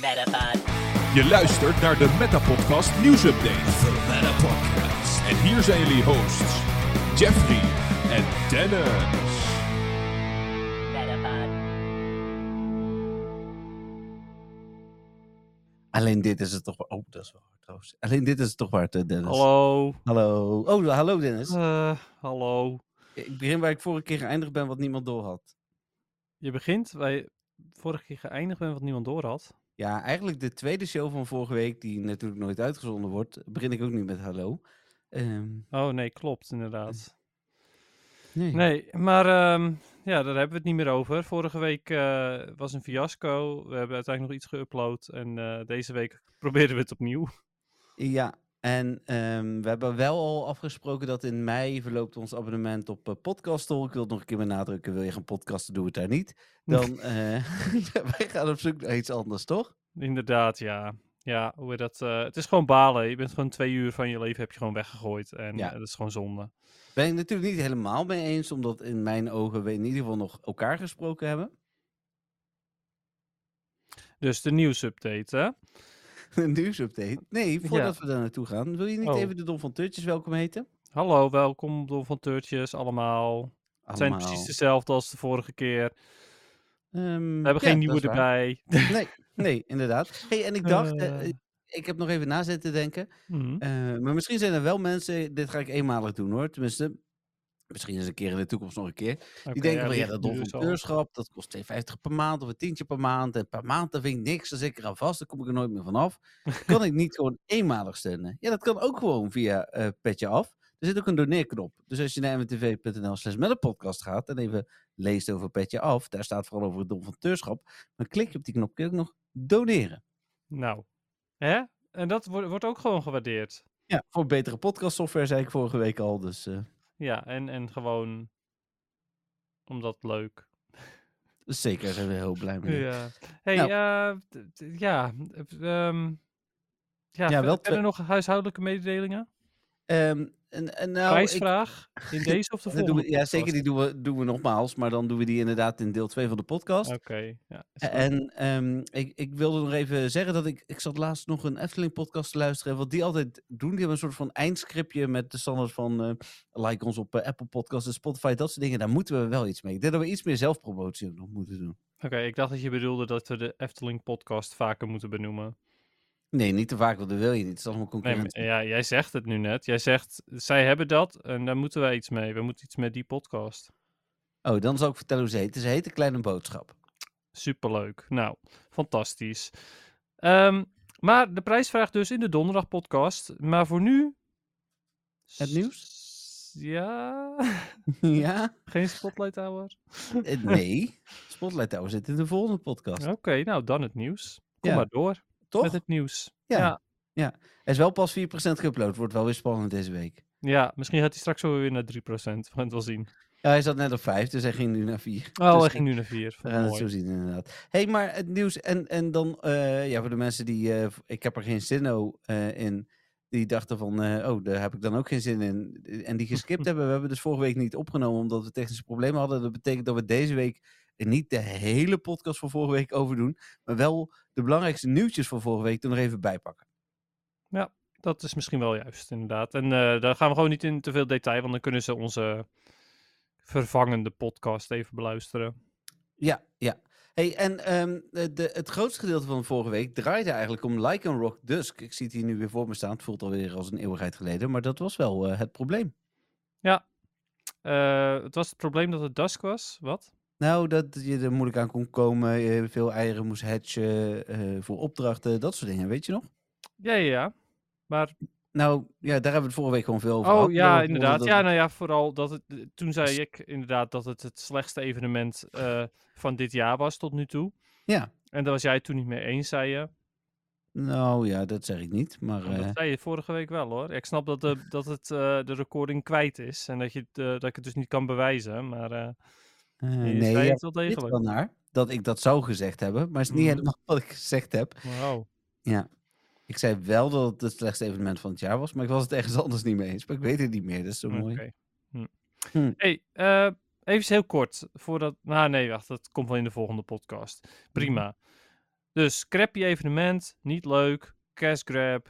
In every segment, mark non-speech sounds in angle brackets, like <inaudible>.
Metapod. Je luistert naar de Metapodcast nieuwsupdate. The Meta Podcast. En hier zijn jullie hosts, Jeffrey en Dennis. Metapod. Alleen dit is het toch wa- Oh, dat is wel hard trouwens. Alleen dit is het toch waard, eh, Dennis. Hallo. Hallo. Oh, hallo Dennis. Eh, hallo. Ik begin waar ik vorige keer geëindigd ben, wat niemand door had. Je begint waar je vorige keer geëindigd bent wat niemand door had. Ja, eigenlijk de tweede show van vorige week, die natuurlijk nooit uitgezonden wordt, begin ik ook nu met hallo. Ehm, Oh nee, klopt inderdaad. nee. Nee, maar ehm, ja, daar hebben we het niet meer over. Vorige week eh, was een fiasco. We hebben uiteindelijk nog iets geüpload. En eh, deze week proberen we het opnieuw. Ja, en ehm, we hebben wel al afgesproken dat in mei verloopt ons abonnement op uh. Ik wil het nog een keer benadrukken, wil je gaan podcasten, doe het daar niet. Dan, <laughs> eh <laughs> wij gaan op zoek naar iets anders, toch? Inderdaad, ja. Ja, hoe dat? eh, het is gewoon balen. Je bent gewoon twee uur van je leven heb je gewoon weggegooid. En Ja. dat is gewoon zonde. Ben ik natuurlijk niet helemaal mee eens, omdat in mijn ogen we in ieder geval nog elkaar gesproken hebben. Dus de nieuwsupdate, hè? <laughs> Een nieuwsupdate. Nee, voordat we daar naartoe gaan, wil je niet Oh. even de Don van Turtjes welkom heten? Hallo, welkom Don van Teurtjes allemaal. Het zijn precies dezelfde als de vorige keer. Ehm, We hebben ja, geen nieuwe erbij. Nee, nee, <laughs> inderdaad. Hey, en ik dacht, eh, Eh. ik heb nog even na zitten denken. Mhm. eh, maar misschien zijn er wel mensen, dit ga ik eenmalig doen hoor, tenminste. Misschien eens een keer in de toekomst nog een keer. Die denken van ja, dat donfonteurschap, dat kost 2,50 per maand of een tientje per maand. En per maand, dat vind ik niks, dan zit ik eraan vast, dan kom ik er nooit meer vanaf. <laughs> kan ik niet gewoon eenmalig steunen? Ja, dat kan ook gewoon via eh Petje Af. Er zit ook een doneerknop. Dus als je naar mtv.nl slash met een podcast gaat en even leest over Petje Af, daar staat vooral over het donfonteurschap, dan klik je op die knop, kun je ook nog doneren. Nou, hè? En dat wordt, wordt ook gewoon gewaardeerd. Ja, voor betere podcastsoftware zei ik vorige week al, dus eh, Ja, en, en gewoon omdat leuk. zeker zijn we heel blij <laughs> mee. Ja. Hey, Nou. eh, ja, eh, ehm, ja, Ja, ver- wel verder nog huishoudelijke mededelingen? Ehm, en, en nou, ik- Prijsvraag in <laughs> deze of de volgende we, ja, zeker, die doen we, doen we nogmaals, maar dan doen we die inderdaad in deel 2 van de podcast. Oké, ja. En ehm, ik, ik wilde nog even zeggen dat ik, ik zat laatst nog een Efteling-podcast te luisteren. En wat die altijd doen, die hebben een soort van eindscriptje met de standaard van eh, like ons op eh, Apple Podcasts en Spotify, dat soort dingen. Daar moeten we wel iets mee. Ik denk dat we iets meer zelfpromotie nog moeten doen. Oké, ik dacht dat je bedoelde dat we de Efteling podcast vaker moeten benoemen. Nee, niet te vaak, want dat wil je niet. Het is allemaal Nee, concurrentie. maar, ja, jij zegt het nu net. Jij zegt, zij hebben dat en daar moeten wij iets mee. We moeten iets met die podcast. Oh, dan zal ik vertellen hoe ze heet. Ze heet een kleine boodschap. Superleuk. Nou, fantastisch. Ehm, maar de prijsvraag dus in de donderdag podcast. Maar voor nu... Het nieuws? Ja. <laughs> ja? Geen spotlight hour. Eh, nee. Spotlight Tower zit in de volgende podcast. Oké, nou dan het nieuws. Kom Ja. maar door Toch? met het nieuws. Ja. Ja. Er is wel pas 4% geüpload. Wordt wel weer spannend deze week. Ja, misschien gaat hij straks wel weer naar 3%. <laughs> We gaan het wel zien. Ja, hij zat net op 5, dus hij ging nu naar 4. Oh, dus hij ging nu naar 4. We gaan het zo zien, inderdaad. hey, maar het nieuws. En, en dan, eh, ja, voor de mensen die. eh, ik heb er geen zin eh, in. Die dachten van. oh, daar heb ik dan ook geen zin in. En die geskipt <laughs> hebben. We hebben dus vorige week niet opgenomen. Omdat we technische problemen hadden. Dat betekent dat we deze week. Er niet de hele podcast van vorige week overdoen. Maar wel de belangrijkste nieuwtjes van vorige week er nog even bijpakken. Dat is misschien wel juist, inderdaad. En eh, daar gaan we gewoon niet in te veel detail, want dan kunnen ze onze vervangende podcast even beluisteren. Ja, ja. Hey, en ehm, de, het grootste gedeelte van vorige week draaide eigenlijk om Like and Rock Dusk. Ik zie het hier nu weer voor me staan. Het voelt alweer als een eeuwigheid geleden. Maar dat was wel eh, het probleem. Eh, het was het probleem dat het dusk was. Wat? Nou, dat je er moeilijk aan kon komen. Je veel eieren moest hatchen eh, voor opdrachten. Dat soort dingen, weet je nog? Ja, ja, ja. Maar, Nou, ja, daar hebben we het vorige week gewoon veel over oh ja, inderdaad. Ja, nou ja, vooral dat het, eh, toen zei ik inderdaad dat het het slechtste evenement eh, van dit jaar was tot nu toe. ja. En daar was jij toen niet mee eens, zei je. Nou ja, dat zeg ik niet. Maar eh, Dat zei je vorige week wel hoor. Ik snap dat de, dat het, eh, de recording kwijt is en dat, je het, eh, dat ik het dus niet kan bewijzen. Maar eh, nee, zei het wel hebt degelijk. wel naar dat ik dat zou gezegd hebben. Maar het is niet Mhm. helemaal <laughs> wat ik gezegd heb. Wow. Ja. Ik zei wel dat het het slechtste evenement van het jaar was. Maar ik was het ergens <laughs> anders niet mee eens. Maar ik weet het niet meer. Dat is zo mooi. Oké. Hm. Hm. Hey, eh, even heel kort. Voordat, nou nee, wacht. Dat komt wel in de volgende podcast. Prima. Dus crappy evenement, niet leuk, cash grab,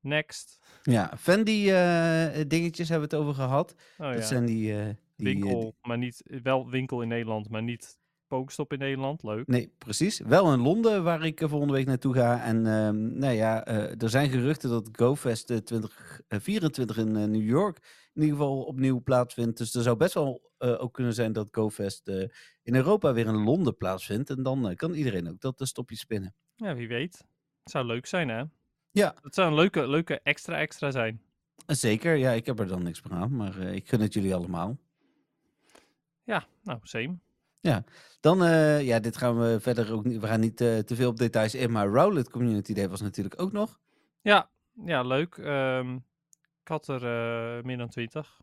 next. Ja, Fendi eh, dingetjes hebben we het over gehad. Oh dat ja, zijn die... eh, die eh, winkel, maar niet, wel winkel in Nederland, maar niet Pokestop in Nederland, leuk. Nee, precies. Wel in Londen, waar ik eh, volgende week naartoe ga. En ehm, nou ja, eh, er zijn geruchten dat GoFest eh, 2024 in eh, New York in ieder geval opnieuw plaatsvindt. Dus er zou best wel eh, ook kunnen zijn dat GoFest eh, in Europa weer in Londen plaatsvindt. En dan eh, kan iedereen ook dat stopje spinnen. Ja, wie weet. Het zou leuk zijn, hè? Ja. Het zou een leuke, leuke extra extra zijn. Eh, Zeker, ja, ik heb er dan niks meer aan, maar eh, ik gun het jullie allemaal. Ja, nou, same. Dan, eh, ja, dit gaan we verder ook niet, we gaan niet eh, te veel op details in, maar Rowlet Community Day was natuurlijk ook nog. Ja, ja leuk. Ehm, ik had er eh, meer dan 20.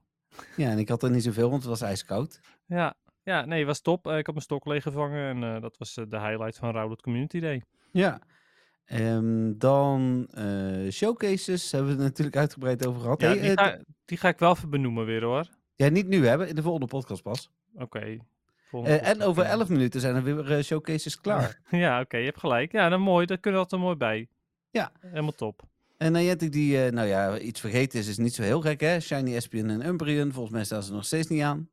Ja, en ik had er niet zoveel, want het was ijskoud. Ja, ja nee, was top. Ik had mijn stok leeggevangen en dat was de highlight van Rowlet Community Day. Ja. Ehm, dan showcases hebben we het natuurlijk uitgebreid over gehad. Ja, Hey, die, ga, die ga ik wel even benoemen weer hoor. ja, niet nu hebben, in de volgende podcast pas. Oké. Eh, en over dan. 11 minuten zijn er weer eh, showcases klaar. <laughs> Ja, oké, je hebt gelijk. Ja, dan mooi. Daar kunnen we altijd mooi bij. Ja. Helemaal top. En Niantic die, eh, nou ja, iets vergeten is, is niet zo heel gek hè. Shiny Espion en Umbreon, volgens mij staan ze nog steeds niet aan.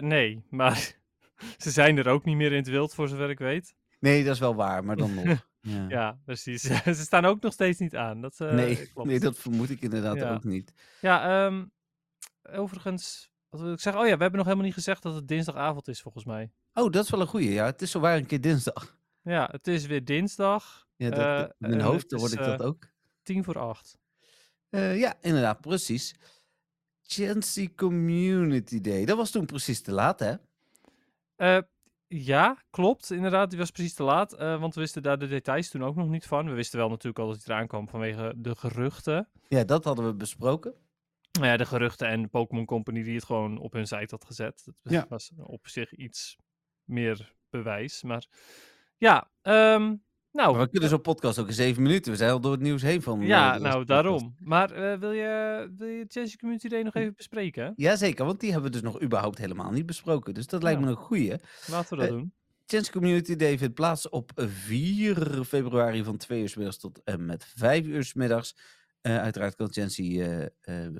Nee, maar <laughs> ze zijn er ook niet meer in het wild voor zover ik weet. Nee, dat is wel waar, maar dan nog. <laughs> Ja. Ja, precies. ze staan ook nog steeds niet aan. Dat, nee, klopt. nee, dat vermoed ik inderdaad Ja. ook niet. Ja, ehm, overigens, wat wil ik zeggen? Oh ja, we hebben nog helemaal niet gezegd dat het dinsdagavond is volgens mij. Oh, dat is wel een goeie. Ja, het is zo waar een keer dinsdag. Ja, het is weer dinsdag, Ja, dat, Eh, in mijn hoofd het dan word is, ik dat eh, ook. tien voor acht. Eh, ja, inderdaad, precies. Chancy Community Day. Dat was toen precies te laat, hè? Ja, klopt. Inderdaad, die was precies te laat. want we wisten daar de details toen ook nog niet van. We wisten wel natuurlijk al dat hij eraan kwam vanwege de geruchten. Ja, dat hadden we besproken. Nou ja, de geruchten en de Pokémon Company die het gewoon op hun site had gezet. Dat Ja. <laughs> was op zich iets meer bewijs. Maar ja, ehm, nou, Maar we kunnen zo'n podcast ook in zeven minuten. We zijn al door het nieuws heen van. eh, ja, de nou daarom. Maar eh, wil, je, wil je Chelsea Community Day nog even bespreken? Jazeker, want die hebben we dus nog überhaupt helemaal niet besproken. Dus dat lijkt Ja. me een goeie. Laten we dat Eh, doen. Chance Community Day vindt plaats op 4 februari van 2 uur 's middags tot en met 5 uur 's middags. Eh, uiteraard kan Chancy, eh, eh,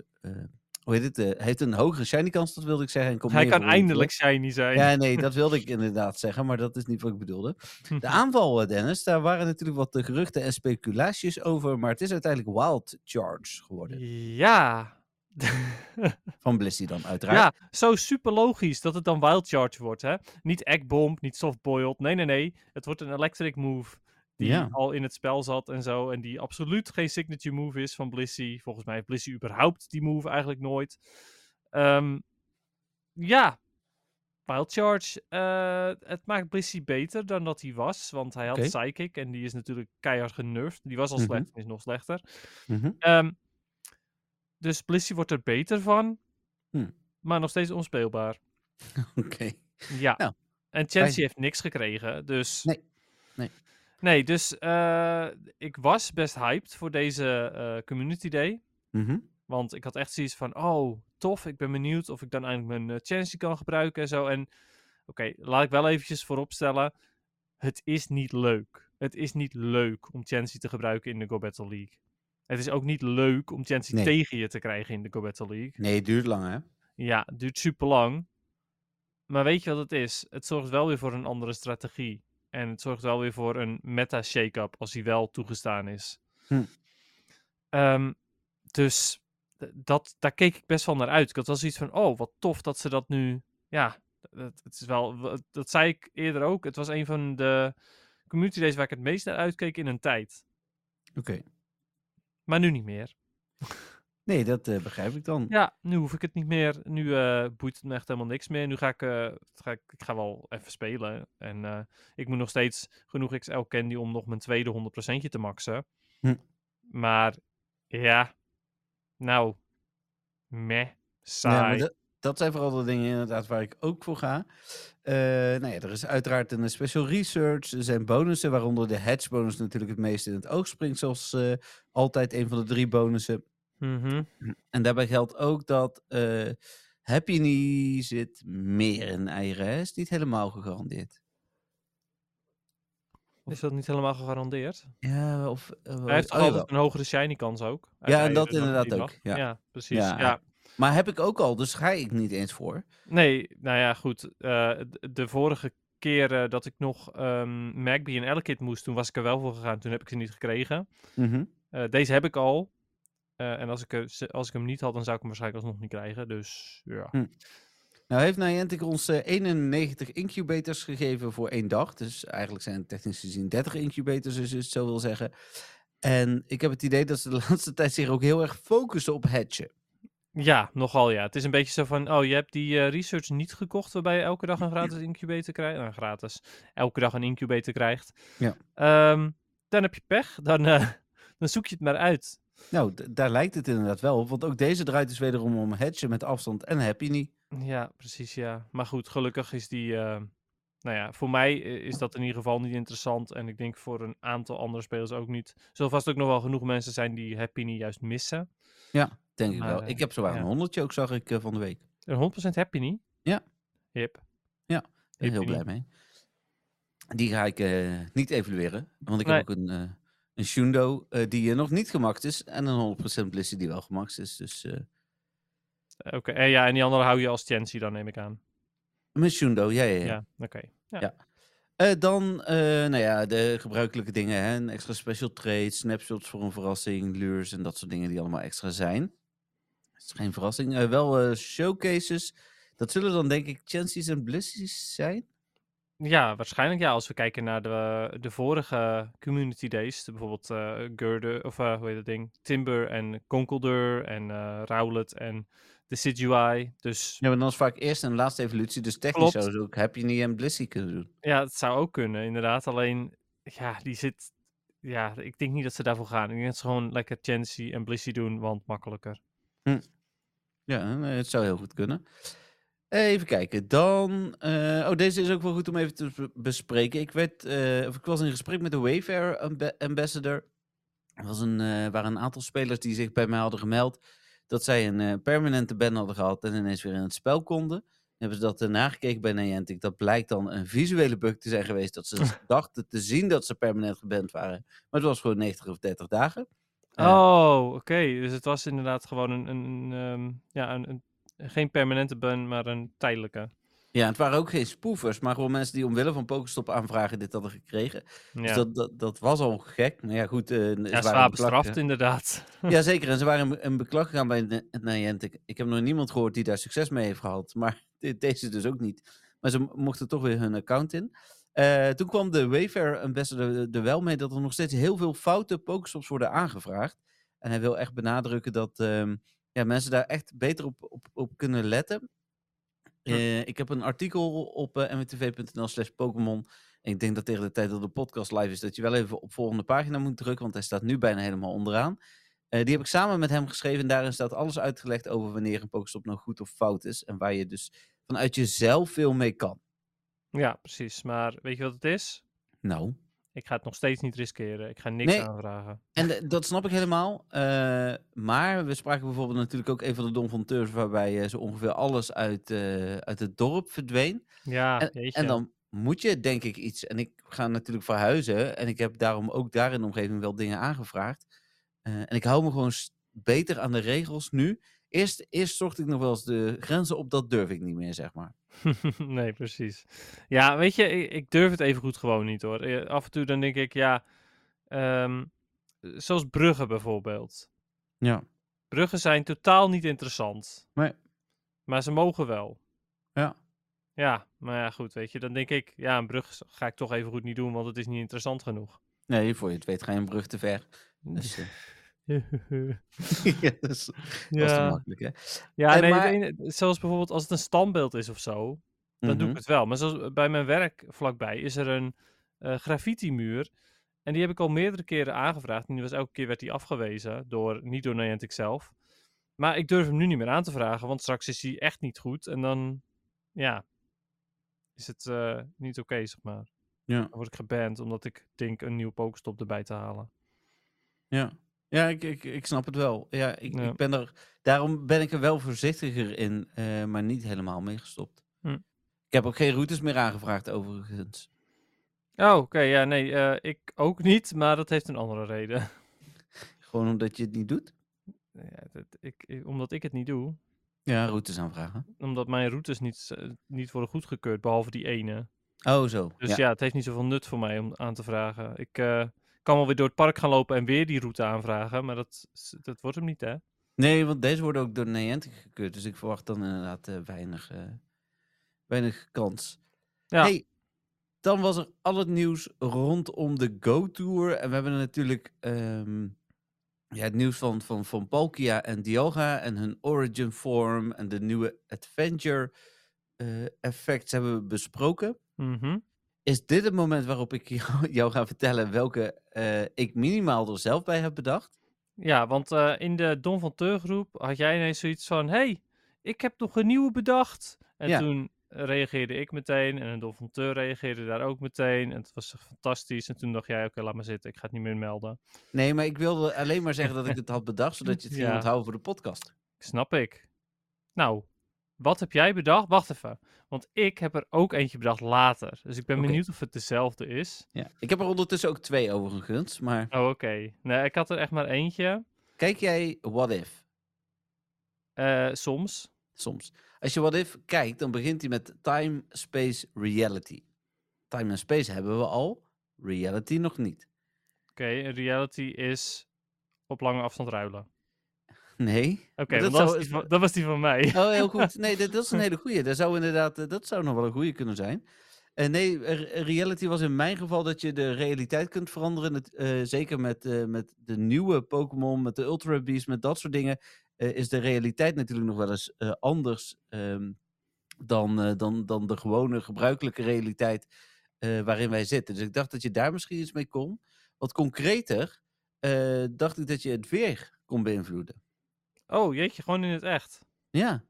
hoe heet het, heeft een hogere shiny kans, dat wilde ik zeggen. En komt Hij kan eindelijk shiny zijn. Ja, nee, <laughs> dat wilde ik inderdaad zeggen, maar dat is niet wat ik bedoelde. <laughs> De aanval, Dennis, daar waren natuurlijk wat geruchten en speculaties over, maar het is uiteindelijk Wild Charge geworden. Ja. <laughs> Van Blissey dan, uiteraard. ja, zo super logisch dat het dan Wild Charge wordt, hè? Niet Egg Bomb, niet Soft Boiled. Nee, nee, nee. Het wordt een Electric Move die Ja. al in het spel zat en zo. En die absoluut geen signature move is van Blissey. Volgens mij heeft Blissey überhaupt die move eigenlijk nooit. Ehm, ja, Wild Charge. eh, het maakt Blissey beter dan dat hij was. Want hij had. Psychic en die is natuurlijk keihard genurfd. Die was al Mhm. slecht en is nog slechter. Mhm. Ehm, dus Blissey wordt er beter van. Hm. Maar nog steeds onspeelbaar. <laughs> Oké. Ja. Nou, en Chansey heeft niks gekregen. Dus. Nee. Nee. Nee, dus eh, ik was best hyped voor deze eh, Community Day. Mhm. Want ik had echt zoiets van: oh, tof. Ik ben benieuwd of ik dan eindelijk mijn uh, kan gebruiken en zo. En oké, laat ik wel eventjes vooropstellen. Het is niet leuk. Het is niet leuk om Chansey te gebruiken in de Go Battle League. Het is ook niet leuk om Chansey Nee. tegen je te krijgen in de Go Battle League. Nee, het duurt lang, hè? Ja, het duurt super lang. Maar weet je wat het is? Het zorgt wel weer voor een andere strategie. En het zorgt wel weer voor een meta shake-up als die wel toegestaan is. Hm. Ehm, dus dat, daar keek ik best wel naar uit. Had wel zoiets van, oh, wat tof dat ze dat nu... Ja, het, het is wel... Dat zei ik eerder ook. Het was een van de community days waar ik het meest naar uitkeek in een tijd. Oké. Maar nu niet meer. <laughs> Nee, dat eh, begrijp ik dan. Ja, nu hoef ik het niet meer. Nu eh, boeit het me echt helemaal niks meer. Nu ga ik, eh, ga ik, ik ga wel even spelen. En ik moet nog steeds genoeg XL candy om nog mijn tweede 100% te maxen. Hm. Maar ja, nou, meh, saai. dat, zijn vooral de dingen inderdaad waar ik ook voor ga. Eh, nou ja, er is uiteraard een special research. Er zijn bonussen, waaronder de hedge bonus natuurlijk het meest in het oog springt. Zoals altijd een van de drie bonussen. Mhm. En daarbij geldt ook dat eh Happy Knee zit meer in eieren. hè. Is niet helemaal gegarandeerd. Is dat niet helemaal gegarandeerd? Ja, of... eh, Hij heeft toch oh, altijd een hogere shiny kans ook? Ja, en dat inderdaad ook, ja. precies. Ja, Ja, Maar heb ik ook al, dus ga ik niet eens voor. Nee, nou ja, goed. eh, de vorige keer eh, dat ik nog ehm Magby en Elekid moest, toen was ik er wel voor gegaan. Toen heb ik ze niet gekregen. Mhm. Eh, deze heb ik al. Eh, en als ik, ze- als ik hem niet had, dan zou ik hem waarschijnlijk alsnog niet krijgen. Dus ja. Hm. Nou heeft Niantic ons eh, 91 incubators gegeven voor één dag. Dus eigenlijk zijn het technisch gezien 30 incubators, als je het zo wil zeggen. En ik heb het idee dat ze de <laughs> laatste tijd zich ook heel erg focussen op hatchen. Ja, nogal ja. Het is een beetje zo van, oh, je hebt die eh, research niet gekocht waarbij je elke dag een gratis incubator krijgt. Nou, gratis. Elke dag een incubator krijgt. Ja. Ehm, dan heb je pech. Dan, eh, <laughs> dan zoek je het maar uit. Nou, daar lijkt het inderdaad wel op. Want ook deze draait dus wederom om hatchen met afstand en happy niet. Ja, precies, ja. Maar goed, gelukkig is die... eh, nou ja, voor mij eh, is dat in ieder geval niet interessant. En ik denk voor een aantal andere spelers ook niet. Er zullen vast ook nog wel genoeg mensen zijn die Happy niet juist missen. Denk ik Maar, wel. Ik heb zowaar ja. een honderdje ook, zag ik eh, van de week. Een 100% Happy niet? Ja. Hip. Ik heel blij mee. Die ga ik niet evalueren. Want ik Nee. heb ook een, een Shundo eh, die eh, nog niet gemaxt is. En een 100% Blissey die wel gemaxt is. Dus eh Oké, en ja, en die andere hou je als Chancy dan, neem ik aan. mijn Shundo, ja, ja, ja. Ja, oké. Eh, dan, nou ja, de gebruikelijke dingen. Hè? Een extra special trade, snapshots voor een verrassing, lures en dat soort dingen die allemaal extra zijn. Het is geen verrassing. Wel showcases. Dat zullen dan denk ik Chancy's en Blissies zijn. Ja, waarschijnlijk ja. Als we kijken naar de, de vorige community days, bijvoorbeeld eh of eh, hoe heet dat ding? Timber en Conkeldeur en eh Rowlet en de Sidui. Dus Ja, maar dan is vaak eerst en laatste evolutie. Dus technisch Klopt. zouden ze ook Happy niet en Blissey kunnen doen. ja, het zou ook kunnen, inderdaad. Alleen, ja, die zit... Ja, ik denk niet dat ze daarvoor gaan. Ik denk dat ze gewoon lekker Chancy en Blissey doen, want makkelijker. Ja, eh, het zou heel goed kunnen. Even kijken. Dan. eh, oh, deze is ook wel goed om even te be- bespreken. Ik, werd, eh, of ik was in gesprek met de Wayfair Ambassador. Er was een, eh, waren een aantal spelers die zich bij mij hadden gemeld. dat zij een permanente ban hadden gehad. en ineens weer in het spel konden. Dan hebben ze dat nagekeken bij Niantic. Dat blijkt dan een visuele bug te zijn geweest. dat ze <laughs> dachten te zien dat ze permanent geband waren. Maar het was gewoon 90 of 30 dagen. Oh, oké. Dus het was inderdaad gewoon een... een, een, ehm, ja, een, een, geen permanente ban, maar een tijdelijke. Ja, het waren ook geen spoofers, maar gewoon mensen die omwille van Pokestop aanvragen dit hadden gekregen. Ja, Dus dat, dat, dat was al gek. Maar ja, goed. ze ja waren zwaar beklag bestraft gegaan. inderdaad. <laughs> Ja, zeker. En ze waren in beklag gegaan bij Ni- Niantic. Ik heb nog niemand gehoord die daar succes mee heeft gehad. <laughs> Maar de- deze dus ook niet. Maar ze mo- mochten toch weer hun account in. Eh, toen kwam de Wayfair Ambassador er wel mee dat er nog steeds heel veel foute Pokestops worden aangevraagd. En hij wil echt benadrukken dat ehm, ja, mensen daar echt beter op, op, op kunnen letten. Eh, ik heb een artikel op eh mwtv.nl slash Pokémon. Ik denk dat tegen de tijd dat de podcast live is, dat je wel even op volgende pagina moet drukken, want hij staat nu bijna helemaal onderaan. Eh, die heb ik samen met hem geschreven. En daarin staat alles uitgelegd over wanneer een Pokestop nou goed of fout is. En waar je dus vanuit jezelf veel mee kan. Ja, precies. Maar weet je wat het is? Nou. Ik ga het nog steeds niet riskeren. Ik ga niks Nee. aanvragen. En de- dat snap ik helemaal. Eh, maar we spraken bijvoorbeeld natuurlijk ook een van de Don van Teurs, waarbij eh, zo ongeveer alles uit, eh, uit het dorp verdween. Ja, En, en dan moet je denk ik iets. En ik ga natuurlijk verhuizen. En ik heb daarom ook daar in de omgeving wel dingen aangevraagd. En ik hou me gewoon beter aan de regels nu. Eerst, eerst zocht ik nog wel eens de grenzen op, dat durf ik niet meer, zeg maar. <laughs> nee, precies. Ja, weet je, ik, ik durf het even goed gewoon niet hoor. Eh, Af en toe dan denk ik, ja, ehm, zoals bruggen bijvoorbeeld. Ja. Bruggen zijn totaal niet interessant. Nee. Maar ze mogen wel. Ja. Ja, maar ja, goed, weet je, dan denk ik, ja, een brug ga ik toch even goed niet doen, want het is niet interessant genoeg. Nee, voor je het weet ga je een brug te ver. Dus, eh, <laughs> ja, dat is, te makkelijk, hè? ja Eh, nee, maar- het ene- zoals bijvoorbeeld als het een standbeeld is of zo, dan doe ik Mhm. het wel. Maar zoals bij mijn werk vlakbij is er een eh graffiti-muur. En die heb ik al meerdere keren aangevraagd. En die was elke keer werd die afgewezen. Door, niet door Niantic zelf. Maar ik durf hem nu niet meer aan te vragen. Want straks is hij echt niet goed. En dan, ja, is het eh, niet oké, zeg maar. Ja. Dan word ik geband omdat ik denk een nieuw Pokestop erbij te halen. Ja, ja ik, ik, ik snap het wel. Ja, ik, Ja. ik ben er, daarom ben ik er wel voorzichtiger in, eh, maar niet helemaal mee gestopt. Hm. Ik heb ook geen routes meer aangevraagd, overigens. Oh, oké. ja, nee, eh, ik ook niet, maar dat heeft een andere reden. <laughs> Gewoon omdat je het niet doet? ja, dat, ik, ik- omdat ik het niet doe. Ja, routes aanvragen. Omdat mijn routes niet, eh, niet worden goedgekeurd, behalve die ene. Oh, zo. Dus ja. ja. het heeft niet zoveel nut voor mij om aan te vragen. Ik kan wel weer door het park gaan lopen en weer die route aanvragen, maar dat, dat wordt hem niet, hè? Nee, want deze worden ook door Niantic gekeurd. Dus ik verwacht dan inderdaad eh, weinig, eh, weinig kans. Ja. Hey, dan was er al het nieuws rondom de Go Tour. En we hebben natuurlijk ehm, ja, het nieuws van, van, van Palkia en Dialga en hun Origin Form en de nieuwe Adventure eh, effects hebben we besproken. Mhm. Is dit het moment waarop ik <laughs> jou, ga vertellen welke eh, ik minimaal er zelf bij heb bedacht? Ja, want eh, in de Don van Teur groep had jij ineens zoiets van: hey, ik heb nog een nieuwe bedacht. En Ja. toen reageerde ik meteen en de Don van Teur reageerde daar ook meteen. En het was fantastisch. En toen dacht jij: oké, laat maar zitten, ik ga het niet meer melden. Nee, maar ik wilde alleen maar zeggen dat ik <laughs> het had bedacht, zodat je het ging Ja. onthouden voor de podcast. Snap ik. Nou, wat heb jij bedacht? Wacht even. Want ik heb er ook eentje bedacht later. Dus ik ben benieuwd of het dezelfde is. Ja. Ik heb er ondertussen ook twee overigens, maar Oh, oké. Nee, ik had er echt maar eentje. kijk jij What If? Eh, soms. Soms. Als je What If kijkt, dan begint hij met Time, Space, Reality. Time en Space hebben we al, Reality nog niet. Oké, reality is op lange afstand ruilen. Nee. Oké, dat dat, was zou- die van- dat was die van mij. Oh, heel goed. <laughs> Nee, dat, dat is een hele goeie. Dat zou inderdaad, eh, dat zou nog wel een goeie kunnen zijn. Eh, nee, reality was in mijn geval dat je de realiteit kunt veranderen. Het, eh, zeker met, met de nieuwe Pokémon, met de Ultra Beast, met dat soort dingen. is de realiteit natuurlijk nog wel eens anders ehm, dan, dan, dan de gewone gebruikelijke realiteit waarin wij zitten. Dus ik dacht dat je daar misschien iets mee kon. Wat concreter dacht ik dat je het weer kon beïnvloeden. Oh, jeetje, gewoon in het echt. Ja.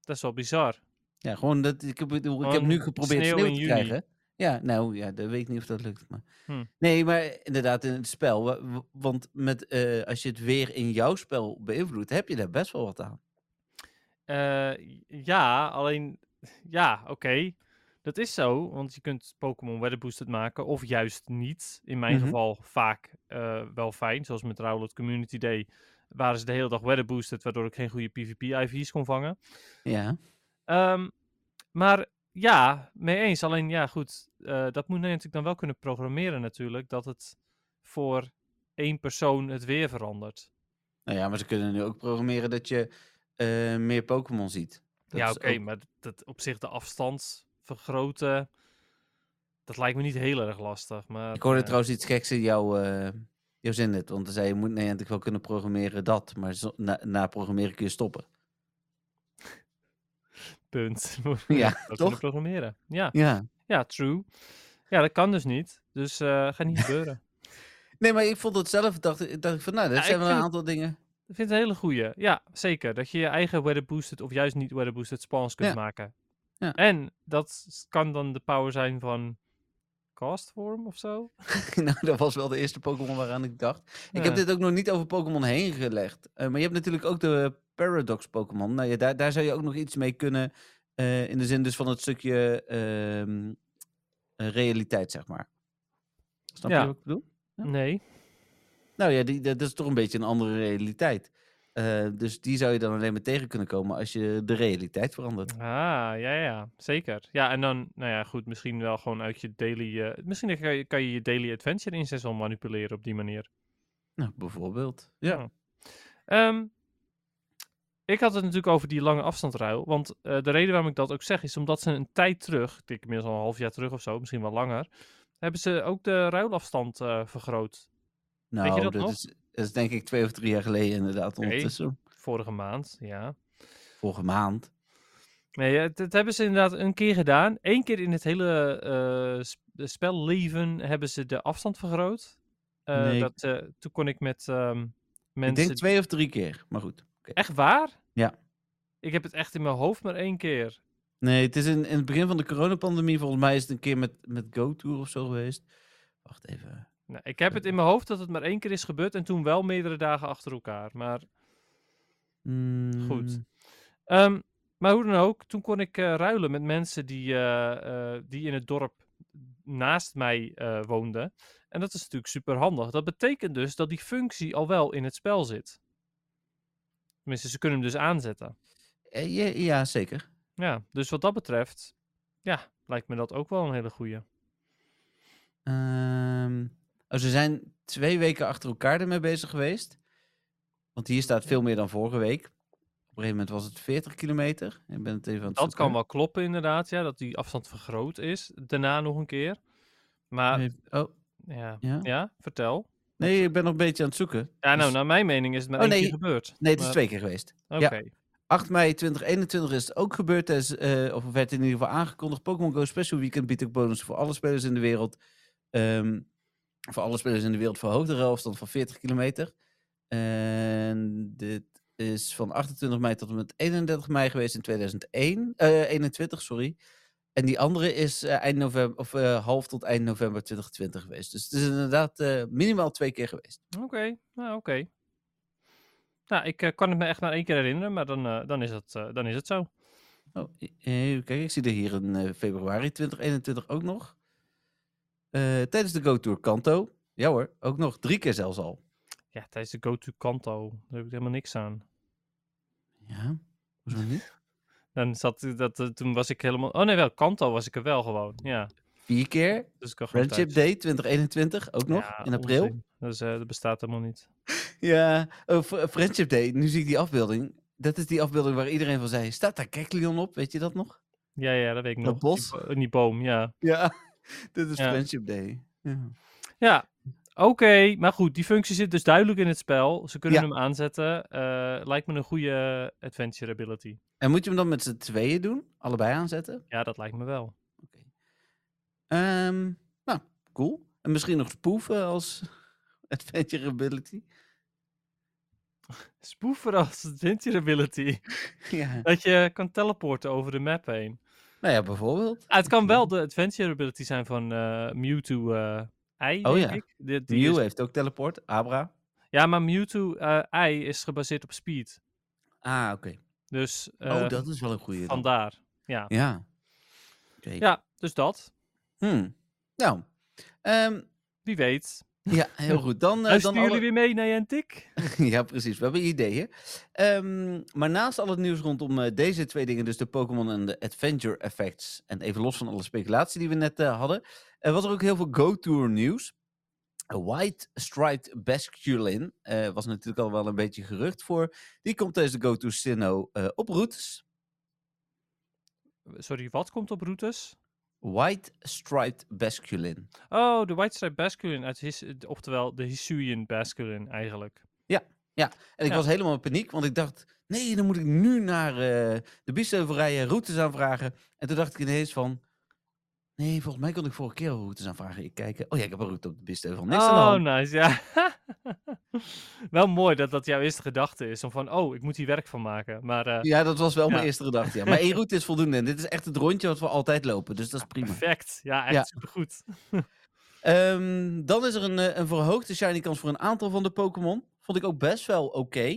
Dat is wel bizar. Ja, gewoon dat ik heb, ik heb nu geprobeerd sneeuw te krijgen. Ja, nou ja, dat weet ik niet of dat lukt. Maar... Hm. Nee, maar inderdaad in het spel. wa- wa- Want met, eh, als je het weer in jouw spel beïnvloedt, heb je daar best wel wat aan. Eh, ja, alleen... Ja, oké. Dat is zo, want je kunt Pokémon Weather Boosted maken, of juist niet. In mijn Mhm. geval vaak eh, wel fijn, zoals met Rowlet Community Day waren ze de hele dag Weather Boosted, waardoor ik geen goede PvP-IV's kon vangen. Ja. Ehm, maar ja, mee eens. Alleen ja, goed. eh, dat moet je natuurlijk dan wel kunnen programmeren natuurlijk. Dat het voor één persoon het weer verandert. Nou ja, maar ze kunnen nu ook programmeren dat je eh, meer Pokémon ziet. Dat ja, oké. ook- Maar dat, op zich de afstand vergroten. Dat lijkt me niet heel erg lastig. Maar, Ik hoorde eh, trouwens iets geks in jouw, jouw zin net. Want dan zei je, moet nee, ik wel kunnen programmeren dat. Maar zo- na, na programmeren kun je stoppen. <laughs> Punt. <laughs> Ja, Dat kunnen toch? programmeren. Ja. Ja. ja, true. Ja, dat kan dus niet. Dus eh gaat niet gebeuren. <laughs> Nee, maar ik vond het zelf, dacht, ik- dacht ik van, nou, dat Ja, zijn wel een aantal dingen. Ik vind het een hele goeie. Ja, zeker. Dat je je eigen weather boosted of juist niet weather boosted spawns kunt Ja. maken. Ja. En dat kan dan de power zijn van Castform of zo. <laughs> nou, dat was wel de eerste Pokémon waaraan ik dacht. Ik heb dit ook nog niet over Pokémon heen gelegd. Eh, maar je hebt natuurlijk ook de Paradox Pokémon. Nou ja, daar, daar zou je ook nog iets mee kunnen. eh, in de zin dus van het stukje ehm, eh, realiteit, zeg maar. Snap Ja. je wat ik bedoel? Ja. Nee. Nou ja, die, dat is toch een beetje een andere realiteit. Eh, dus die zou je dan alleen maar tegen kunnen komen als je de realiteit verandert. Ah, ja, ja, zeker. Ja, en dan, nou ja, goed, misschien wel gewoon uit je daily... eh, misschien kan je, kan je je daily adventure inzet wel manipuleren op die manier. Nou, bijvoorbeeld. Ja. Ehm, ik had het natuurlijk over die lange afstandruil. Want eh, de reden waarom ik dat ook zeg is omdat ze een tijd terug, ik denk inmiddels al een half jaar terug of zo, misschien wel langer, hebben ze ook de ruilafstand vergroot. Nou, je dat dat, nog? is, dat is denk ik twee of drie jaar geleden inderdaad ondertussen. Vorige maand, ja. Vorige maand. Nee, het, het hebben ze inderdaad een keer gedaan. Eén keer in het hele eh, sp- spelleven hebben ze de afstand vergroot. Eh, Nee, dat, eh, toen kon ik met ehm, Ik mensen... denk twee of drie keer, maar goed. Echt waar? Ja. Ik heb het echt in mijn hoofd maar één keer. Nee, het is in, in het begin van de coronapandemie, volgens mij is het een keer met, met GoTour of zo geweest. Wacht even. Nou, ik heb het in mijn hoofd dat het maar één keer is gebeurd en toen wel meerdere dagen achter elkaar. Maar, Goed. Mm, ehm, maar hoe dan ook, toen kon ik eh, ruilen met mensen die, eh, eh, die in het dorp naast mij eh, woonde. En dat is natuurlijk super handig. Dat betekent dus dat die functie al wel in het spel zit. Tenminste, ze kunnen hem dus aanzetten. Ja, ja, zeker. Ja, dus wat dat betreft, ja, lijkt me dat ook wel een hele goeie. Ehm, oh, ze zijn twee weken achter elkaar ermee bezig geweest. Want hier staat veel meer dan vorige week. Op een gegeven moment was het 40 kilometer. Ik ben het even aan het Dat kan wel kloppen inderdaad, ja, dat die afstand vergroot is. Daarna nog een keer. Maar, Oh, ja, ja? ja, vertel. Nee, ik ben nog een beetje aan het zoeken. Ja, nou, Dus- naar mijn mening is het maar Oh, één nee. keer gebeurd. Nee, het is twee keer geweest. Oké. 8 mei 2021 is het ook gebeurd. Is, eh, of werd in ieder geval aangekondigd. Pokémon Go Special Weekend biedt ook bonussen voor alle spelers in de wereld. Ehm, voor alle spelers in de wereld verhoogt de afstand van 40 kilometer. En dit is van 28 mei tot en met 31 mei geweest in 2001. eh 21, sorry. En die andere is eh, eind november, of eh, half tot eind november 2020 geweest. Dus het is inderdaad eh, minimaal twee keer geweest. Oké, nou oké. Nou, ik eh, kan het me echt maar één keer herinneren, maar dan, eh, dan, is, het, eh, dan is het zo. Oh, e- kijken. Ik zie er hier in eh, februari 2021 ook nog. Eh, tijdens de Go Tour Kanto. Ja hoor, ook nog drie keer zelfs al. Ja, tijdens de Go to Kanto, daar heb ik helemaal niks aan. Ja, hoezo <laughs> niet? Dan zat dat, eh, toen was ik helemaal... Oh nee, wel, Kanto was ik er wel gewoon, ja. Vier keer. Dus Friendship. Day 2021 ook nog, Ja, in april. onzin. Dus, eh, dat bestaat helemaal niet. <laughs> Ja, oh, Fr- Friendship Day. Nu zie ik die afbeelding. Dat is die afbeelding waar iedereen van zei, staat daar Kekleon op? Weet je dat nog? Ja, ja, dat weet ik Dat nog. bos? Die, in die boom, ja. Ja, <laughs> dit is Ja. Friendship Day. Ja. Ja, oké. Maar goed, die functie zit dus duidelijk in het spel. Ze kunnen Ja. hem aanzetten. Eh, lijkt me een goede adventure ability. En moet je hem dan met z'n tweeën doen? Allebei aanzetten? Ja, dat lijkt me wel. Ehm, nou, cool. En misschien nog spoeven als <laughs> adventure ability. Spoeven als adventure ability. <laughs> Ja. Dat je kan teleporten over de map heen. Nou ja, bijvoorbeeld. Ah, het kan wel de adventure ability zijn van eh, Mewtwo eh I, Oh ja. ik. Die, die Mew is- heeft ook teleport. Abra. Ja, maar Mewtwo eh I is gebaseerd op speed. Ah, oké. Dus oh, dat is wel een goede. vandaar. Ja. Ja. Oké. ja, dus dat. Hmm. Nou, ehm, Wie weet. Ja, heel goed. Dan, Luisteren dan jullie weer mee naar Jentik? <laughs> ja, precies. We hebben ideeën. Ehm, maar naast al het nieuws rondom eh, deze twee dingen, dus de Pokémon en de Adventure Effects, en even los van alle speculatie die we net eh, hadden, was er ook heel veel Go-Tour nieuws. White Striped Basculin was natuurlijk al wel een beetje gerucht voor. Die komt tijdens de Go-Tour Sinnoh op routes. Sorry, wat komt op routes? White Striped Basculin. Oh, de White Stripe Basculin, uit his, oftewel de Hisuian Basculin eigenlijk. En ik Ja. was helemaal in paniek, want ik dacht, nee, dan moet ik nu naar eh, de Biesheuvel rijden, routes aanvragen. En toen dacht ik ineens van, nee, volgens mij kon ik vorige keer routes aanvragen. Ik kijk, oh ja, ik heb een route op de. Niks de oh, nice, ja. <laughs> <laughs> Wel mooi dat dat jouw eerste gedachte is. Om van, oh, ik moet hier werk van maken. Maar eh, Ja, dat was wel mijn eerste gedachte. Ja. Maar één <laughs> route is voldoende. En dit is echt het rondje wat we altijd lopen. Dus dat is prima. perfect. Ja, echt Ja. supergoed. <laughs> Ehm, dan is er een, eh, een verhoogde shiny kans voor een aantal van de Pokémon. Vond ik ook best wel oké.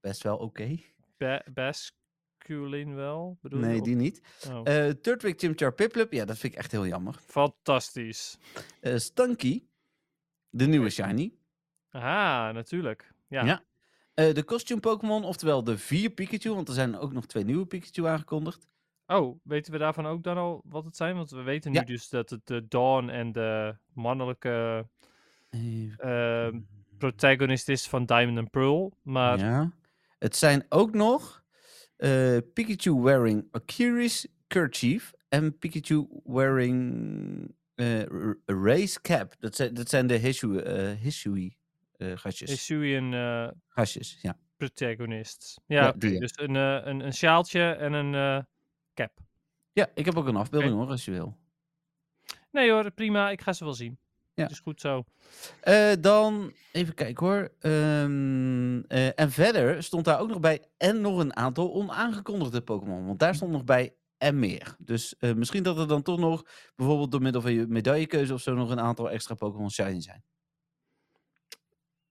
Best wel oké. Ba Basculin wel, bedoel? Nee, die niet. oh. Eh Turtwig Chimchar Piplup. Ja, dat vind ik echt heel jammer. Fantastisch. Eh Stunky. De nieuwe shiny. Aha, natuurlijk. Ja. Ja. Eh, de costume Pokémon, oftewel de vier Pikachu. Want er zijn ook nog twee nieuwe Pikachu aangekondigd. Oh, weten we daarvan ook dan al wat het zijn? Want we weten nu Ja. dus dat het de Dawn en de mannelijke ehm, protagonist is van Diamond and Pearl. Maar Ja. Het zijn ook nog eh, Pikachu wearing a curious kerchief en Pikachu wearing eh, a race cap. Dat zijn, dat zijn de Hisui, eh eh, gastjes. Hisuian eh gastjes, ja. protagonist. Ja, Ja, die, ja. dus een, eh, een, een sjaaltje en een eh, cap. Ja, ik heb ook een afbeelding hoor, als je wil. Nee hoor, prima. Ik ga ze wel zien. Ja. Het is goed zo. Eh, dan, even kijken hoor. Ehm, eh, en verder stond daar ook nog bij en nog een aantal onaangekondigde Pokémon. Want daar stond nog bij en meer. Dus eh, misschien dat er dan toch nog, bijvoorbeeld door middel van je medaillekeuze of zo, nog een aantal extra Pokémon Shiny zijn.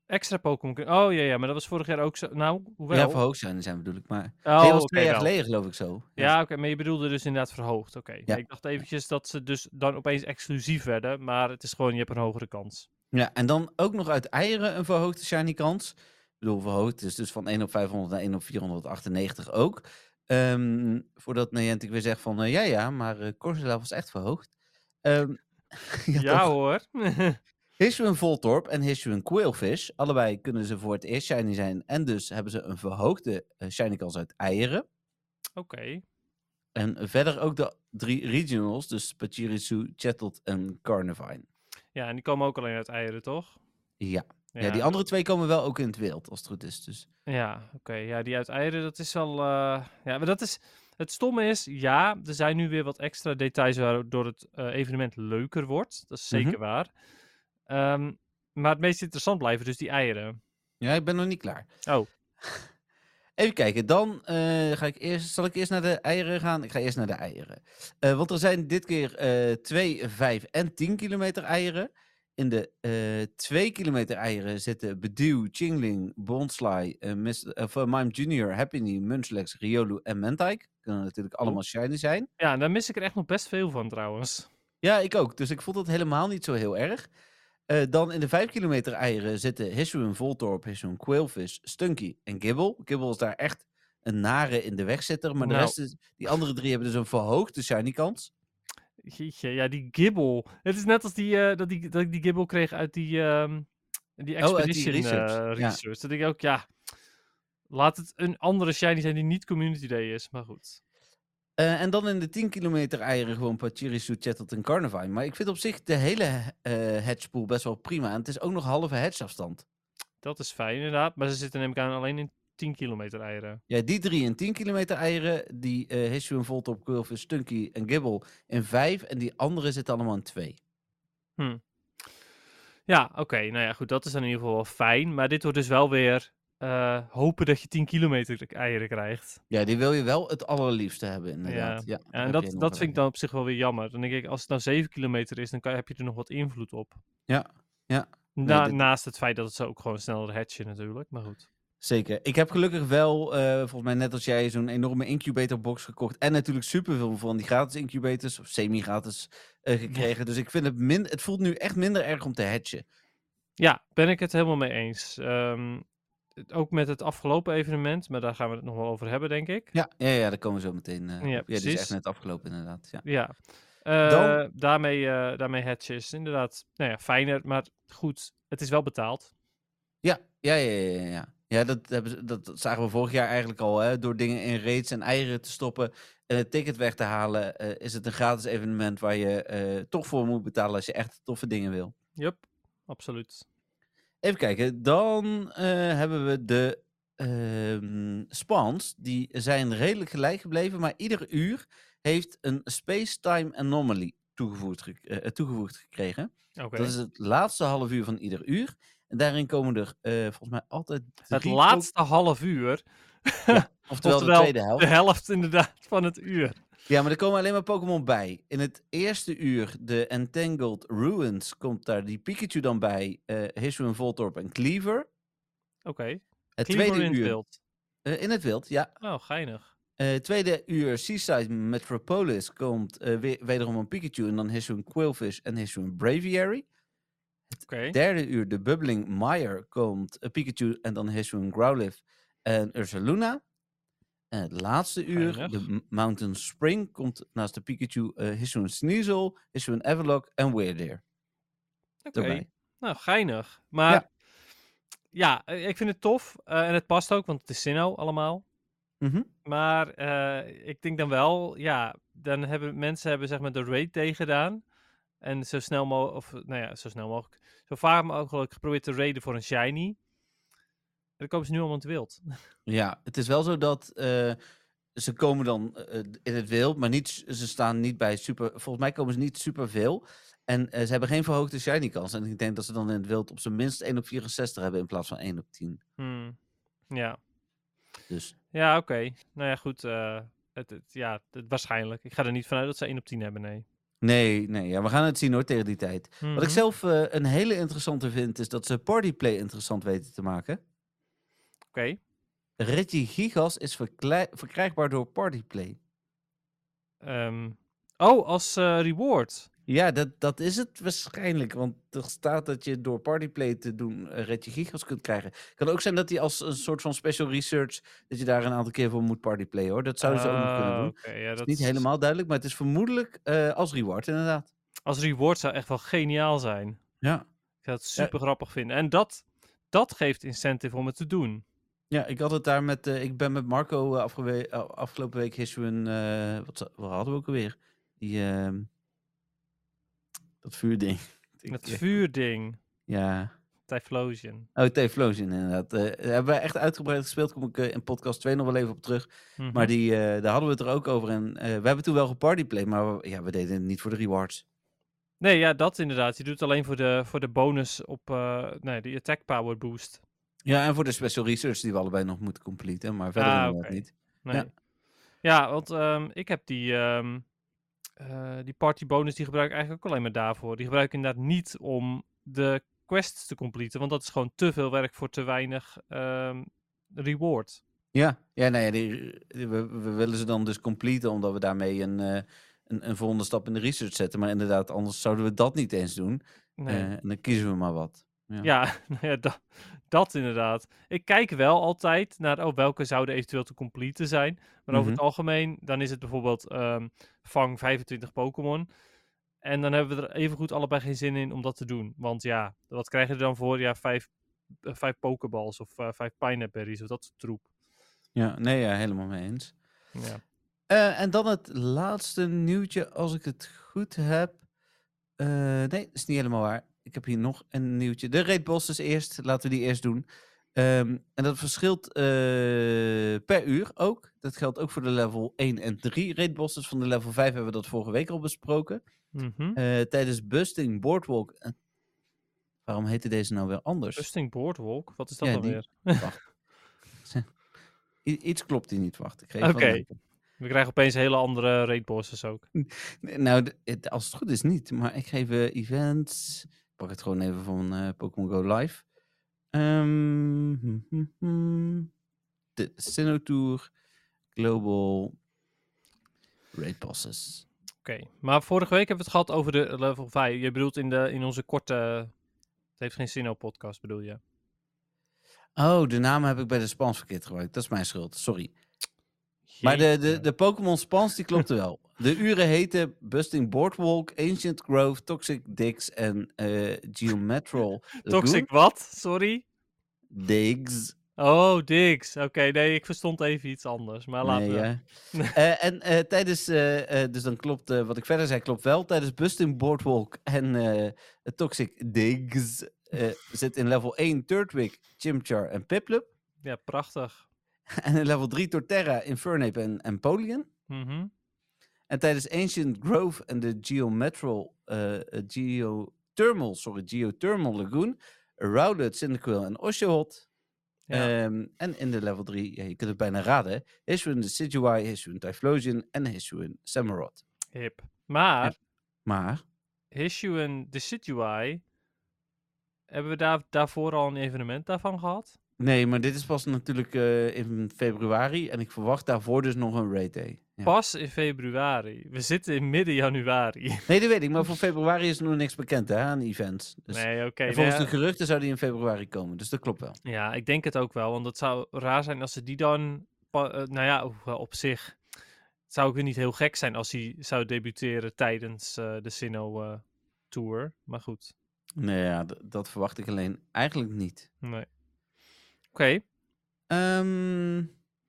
Extra Pokémon... Oh ja, ja, maar dat was vorig jaar ook zo. Nou, hoewel... Ja, verhoogd zijn, zijn bedoel ik. Maar Oh, was twee jaar geleden geloof ik zo. Ja, oké, maar je bedoelde dus inderdaad verhoogd. Oké. Ja. Ik dacht eventjes dat ze dus dan opeens exclusief werden, maar het is gewoon, je hebt een hogere kans. Ja, en dan ook nog uit eieren een verhoogde shiny kans. Ik bedoel, verhoogd is dus van 1 op 500 naar 1 op 498 ook. Ehm, voordat Niantic weer zegt van, eh, ja ja, maar uh, Corsola was echt verhoogd. Ehm <laughs> Ja, hoor. <laughs> Hisuian Voltorb en Hisuian Quailfish, allebei kunnen ze voor het eerst shiny zijn. En dus hebben ze een verhoogde eh, shiny kans uit eieren. Oké. En verder ook de drie regionals, dus Pachirisu, Chettled en Carnivine. Ja, en die komen ook alleen uit eieren, toch? Ja. Ja. die andere twee komen wel ook in het wild, als het goed is. Dus. Ja, oké. Ja, die uit eieren, dat is wel... eh, Ja, maar dat is... Het stomme is, ja, er zijn nu weer wat extra details waardoor het eh, evenement leuker wordt. Dat is Mhm. zeker waar. Ehm, maar het meest interessant blijven dus die eieren. Ja, ik ben nog niet klaar. Oh. <laughs> Even kijken, dan eh, ga ik eerst, zal ik eerst naar de eieren gaan? Ik ga eerst naar de eieren. Eh, want er zijn dit keer eh 2, 5 en 10 kilometer eieren. In de eh 2 kilometer eieren zitten Bedew, Chingling, Bonsly, eh eh, Mime Junior, Happiny, Munchlax, Riolu en Mentike. Kunnen natuurlijk allemaal shiny zijn. Ja, daar mis ik er echt nog best veel van trouwens. Ja, ik ook. Dus ik vond het helemaal niet zo heel erg. Eh, dan in de 5 kilometer eieren zitten Hisuian Voltorb, Hisuian Quailfish, Stunky en Gibble. Gibble is daar echt een nare in de weg zitter. Maar de Nou. rest is, die andere drie hebben dus een verhoogde shiny kans. Jeetje, ja, die gibbel. Het is net als die, eh, dat, die, dat ik die gibbel kreeg uit die, ehm die Oh, uit die Expedition research, eh, ja. research. Dat ik ook, ja, laat het een andere shiny zijn die niet Community Day is, maar goed. Eh, en dan in de 10 kilometer eieren gewoon Pachirisu, Chettled en Carnivine. Maar ik vind op zich de hele hedgepool best wel prima. En het is ook nog halve hedgeafstand. Dat is fijn inderdaad, maar ze zitten neem ik aan alleen in 10 kilometer eieren. Ja, die drie in 10 kilometer eieren. Die eh Hisuian Voltorb, Quailfish, Stunky en Gibble in 5. En die andere zitten allemaal in 2. Ja, oké, nou ja, goed, dat is dan in ieder geval wel fijn. Maar dit wordt dus wel weer eh, hopen dat je 10 kilometer eieren krijgt. Ja, die wil je wel het allerliefste hebben, inderdaad. Ja. En dat, dat vind ik dan op zich wel weer jammer. Dan denk ik, als het nou 7 kilometer is, dan kan, heb je er nog wat invloed op. Ja, ja. Na, dit- Naast het feit dat het zo ook gewoon sneller hatchen natuurlijk, maar goed. Zeker. Ik heb gelukkig wel, eh, volgens mij net als jij, zo'n enorme incubatorbox gekocht. En natuurlijk superveel van die gratis incubators, of semi-gratis, eh, gekregen. Dus ik vind het, min het voelt nu echt minder erg om te hatchen. Ja, ben ik het helemaal mee eens. Ehm, het- ook met het afgelopen evenement, maar daar gaan we het nog wel over hebben, denk ik. Ja, ja, ja daar komen we zo meteen eh, Ja, die is precies. echt net afgelopen, inderdaad. Ja. Ja. Eh, Dan- Daarmee, eh daarmee hatchen is inderdaad nou ja, fijner, maar goed, het is wel betaald. Ja, ja, ja, ja. ja, ja. Dat, hebben ze, dat zagen we vorig jaar eigenlijk al. Hè? Door dingen in raids en eieren te stoppen en het ticket weg te halen, is het een gratis evenement waar je toch voor moet betalen als je echt toffe dingen wil. Yup, absoluut. Even kijken, dan eh, hebben we de ehm spawns. Die zijn redelijk gelijk gebleven, maar ieder uur heeft een space-time anomaly toegevoegd, gek- eh, toegevoegd gekregen. Oké. Dat is het laatste half uur van ieder uur. En daarin komen er eh, volgens mij altijd. Het laatste half uur, Oftewel, <laughs> Oftewel, de tweede helft. de helft inderdaad van het uur. Ja, maar er komen alleen maar Pokémon bij. In het eerste uur, de Entangled Ruins, komt daar die Pikachu dan bij. eh Hisuian Voltorb en Cleaver. Oké. Het Cleaver tweede in het uur. wild. eh, in het wild, ja. Oh, geinig. Eh tweede uur, Seaside Metropolis, komt eh, weer, wederom een Pikachu. En dan Hisuian Quillfish en Hisuian Braviary. Oké. Derde uur, de Bubbling Mire, komt een Pikachu en dan Hisuian Growlithe en Ursaluna. En het laatste uur, de Mountain Spring, komt naast de Pikachu uh, Hisuian Sneasel, Hisuian Everlock en Weirdeer Oké. Nou, geinig. Maar Ja. ja, eh, ik vind het tof. eh, en het past ook, want het is Sinnoh allemaal. Mhm. Maar eh, ik denk dan wel, ja, dan hebben mensen hebben zeg maar de raid day gedaan. En zo snel mogelijk, of nou ja, zo snel mogelijk, zo vaak mogelijk geprobeerd te raiden voor een shiny. Dan komen ze nu allemaal in het wild. Ja, het is wel zo dat eh, ze komen dan eh, in het wild, maar niet, ze staan niet bij super. Volgens mij komen ze niet super veel. En eh, ze hebben geen verhoogde shiny kans. En ik denk dat ze dan in het wild op zijn minst 1 op 64 hebben in plaats van 1 op 10. Hmm. Ja, Dus ja oké. Nou ja, goed. eh, het, het, ja, het, waarschijnlijk. Ik ga er niet vanuit dat ze 1 op 10 hebben, nee. Nee, nee, ja, we gaan het zien hoor tegen die tijd. Wat ik Mhm. zelf eh, een hele interessante vind, is dat ze partyplay interessant weten te maken. Oké. Reggie Gigas is verkrijgbaar door partyplay. Ehm, oh, als eh, reward. Ja, dat, dat is het waarschijnlijk. Want er staat dat je door partyplay te doen uh, Reggie Gigas kunt krijgen. Het kan ook zijn dat hij als een soort van special research... dat je daar een aantal keer voor moet partyplay hoor. Dat zouden ze ook nog kunnen Ah, doen. ja, Dat dat is niet helemaal duidelijk, maar het is vermoedelijk eh, als reward inderdaad. Als reward zou echt wel geniaal zijn. Ja. Ik zou het super grappig vinden. En dat, dat geeft incentive om het te doen. Ja, ik had het daar met. eh, ik ben met Marco eh, afgewe- eh, afgelopen week Hisuin. eh wat, wat hadden we ook alweer? Die. ehm, dat vuurding. <laughs> Ja. vuurding. Ja. Typhlosion. Oh, T-Flosion inderdaad. Hebben we echt uitgebreid gespeeld. Kom ik in podcast 2 nog wel even op terug. Mhm. Maar die, daar hadden we het er ook over. En we hebben toen wel gepartyplay, maar we, ja, we deden het niet voor de rewards. Nee, ja, dat inderdaad. Je doet het alleen voor de, voor de bonus op nee, die attack power boost. Ja, en voor de special research die we allebei nog moeten completen. Maar verder Ah, oké. niet. Nee. Ja. Ja, want ehm, ik heb die, ehm, eh, die party bonus, die gebruik ik eigenlijk ook alleen maar daarvoor. Die gebruik ik inderdaad niet om de quests te completen, want dat is gewoon te veel werk voor te weinig ehm, reward. Ja, ja, nee, die, die- we, we willen ze dan dus completen, omdat we daarmee een, eh, een, een volgende stap in de research zetten. Maar inderdaad, anders zouden we dat niet eens doen. Nee. Eh, en dan kiezen we maar wat. Ja. Ja, <laughs> nou ja dat, dat inderdaad. Ik kijk wel altijd naar oh, welke zouden eventueel te completen zijn. Maar over het Mhm. algemeen, dan is het bijvoorbeeld ehm, vang 25 Pokémon. En dan hebben we er evengoed allebei geen zin in om dat te doen. Want ja, wat krijg je er dan voor? Ja, vijf, eh, vijf Pokeballs of eh, vijf Pineapple Berries of dat soort troep. Ja, nee, ja, helemaal mee eens. Ja. Eh, en dan het laatste nieuwtje, als ik het goed heb. Nee, dat is niet helemaal waar. Ik heb hier nog een nieuwtje. De raid bosses eerst. Laten we die eerst doen. Ehm, en dat verschilt eh, per uur ook. Dat geldt ook voor de level 1 en 3 raid bosses. Van de level 5 hebben we dat vorige week al besproken. Mhm. Eh, tijdens Busting Boardwalk. eh, waarom heette deze nou weer anders? Busting Boardwalk, wat is dat Ja, dan die- weer? <laughs> Wacht. <laughs> Iets klopt hier niet. Wacht. Oké. We krijgen opeens hele andere raid bosses ook. <laughs> Nou, als het goed is niet. Maar ik geef events. Pak het gewoon even van eh, Pokémon Go Live. Ehm, hm, hm, hm. De Sinnoh Tour. Global. Raid Bosses. Oké, maar vorige week hebben we het gehad over de level 5. Je bedoelt in, de, in onze korte... Het heeft geen zin op podcast, bedoel je? Oh, de naam heb ik bij de spans verkeerd gebruikt. Dat is mijn schuld. Sorry. Maar de, de, de Pokémon spans die klopte wel. De uren heten Busting Boardwalk, Ancient Grove, Toxic Dix en eh Geometral <laughs> Toxic wat? Sorry? Digs. Oh, Dix. Oké, nee, ik verstond even iets anders. Maar laten Nee, we... <laughs> Eh, en eh, tijdens, dus dan klopt wat ik verder zei, klopt wel. Tijdens Busting Boardwalk en Toxic Digs zit in level 1 Turtwig, Chimchar en Piplup. Ja, prachtig. <laughs> En in level 3 Torterra, Infernape en Empoleon. Mhm. En tijdens Ancient Grove en de Geometral, eh, eh, Geothermal, sorry, Geothermal Lagoon, Rowlet, Cyndaquil en Oshawott. Ja. Ehm, en in de level 3, ja, je kunt het bijna raden, Hisuian de Decidueye, Hisuian Typhlosion en Hisuian Samurott. Hip. Maar, Maar, Hisuian Decidueye... Hebben we daar, daarvoor al een evenement daarvan gehad? Nee, maar dit is pas natuurlijk eh, in februari en ik verwacht daarvoor dus nog een raid day. Ja. Pas in februari. We zitten in midden januari. <laughs> Nee, dat weet ik, maar voor februari is er nog niks bekend hè, aan events. Dus, nee, oké. volgens de geruchten zou die in februari komen, dus dat klopt wel. Ja, ik denk het ook wel. Want het zou raar zijn als ze die dan. eh, nou ja, op zich. Zou ook weer niet heel gek zijn als hij zou debuteren tijdens eh, de Sinnoh Tour. Maar goed. Nee, ja, dat verwacht ik alleen eigenlijk niet. Nee. Oké. Ehm,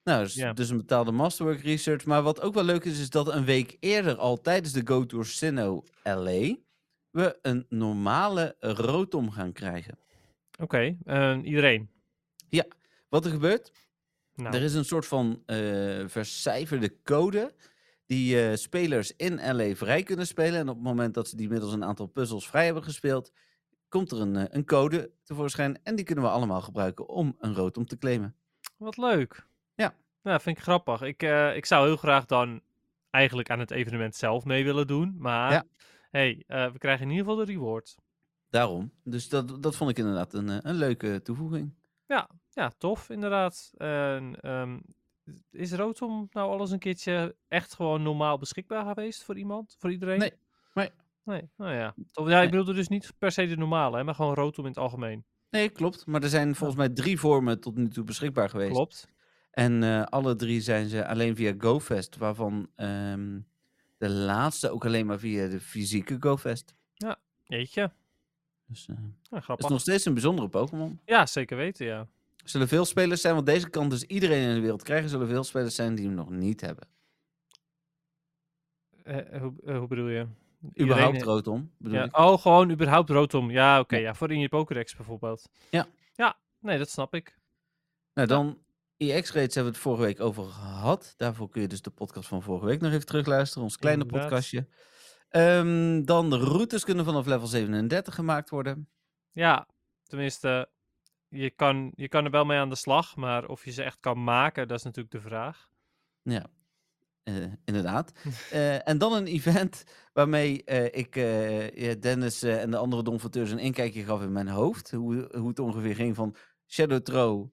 nou, dus, Ja. dus een betaalde masterwork research. Maar wat ook wel leuk is, is dat een week eerder al tijdens de Go Tour Sinnoh LA we een normale rotom gaan krijgen. Oké. eh, iedereen. Wat er gebeurt? Nou, Er is een soort van eh vercijferde code die eh, spelers in LA vrij kunnen spelen. En op het moment dat ze die middels een aantal puzzels vrij hebben gespeeld, komt er een, eh, een code tevoorschijn. En die kunnen we allemaal gebruiken om een rotom te claimen. wat leuk. Ja. Nou, vind ik grappig. Ik, eh, ik zou heel graag dan eigenlijk aan het evenement zelf mee willen doen. Maar Ja. hey, eh, we krijgen in ieder geval de reward. Daarom. Dus dat, dat vond ik inderdaad een, een leuke toevoeging. Ja, tof, inderdaad. En, ehm, is Rotom nou alles een keertje echt gewoon normaal beschikbaar geweest voor iemand? Voor iedereen? Nee, nee. Nee, nou ja. Tof. Ja, ik bedoelde dus niet per se de normale, hè, maar gewoon Rotom in het algemeen. Nee, klopt. Maar er zijn volgens mij drie vormen tot nu toe beschikbaar geweest. Klopt. En eh, alle drie zijn ze alleen via GoFest, waarvan ehm, de laatste ook alleen maar via de fysieke GoFest. Jeetje. Dus eh, Ja, het is grappig. nog steeds een bijzondere Pokémon. Ja, zeker weten, ja. Zullen veel spelers zijn, want deze kan dus iedereen in de wereld krijgen. Zullen veel spelers zijn die hem nog niet hebben. Eh, hoe, hoe bedoel je? Überhaupt Rotom, bedoel Ja, ik. oh, gewoon überhaupt Rotom. Ja, oké. Ja. ja, voor in je Pokédex bijvoorbeeld. Ja. Ja, nee, dat snap ik. Nou, dan EX-rates hebben we het vorige week over gehad. Daarvoor kun je dus de podcast van vorige week nog even terugluisteren. Ons kleine Inderdaad. podcastje. Ehm, dan de routes kunnen vanaf level 37 gemaakt worden. Ja, tenminste, je kan, je kan er wel mee aan de slag, maar of je ze echt kan maken, dat is natuurlijk de vraag. Ja, eh, inderdaad. Eh, en dan een event waarmee eh, ik Dennis en de andere donfateurs een inkijkje gaf in mijn hoofd. Hoe, hoe het ongeveer ging van Shadow Throw,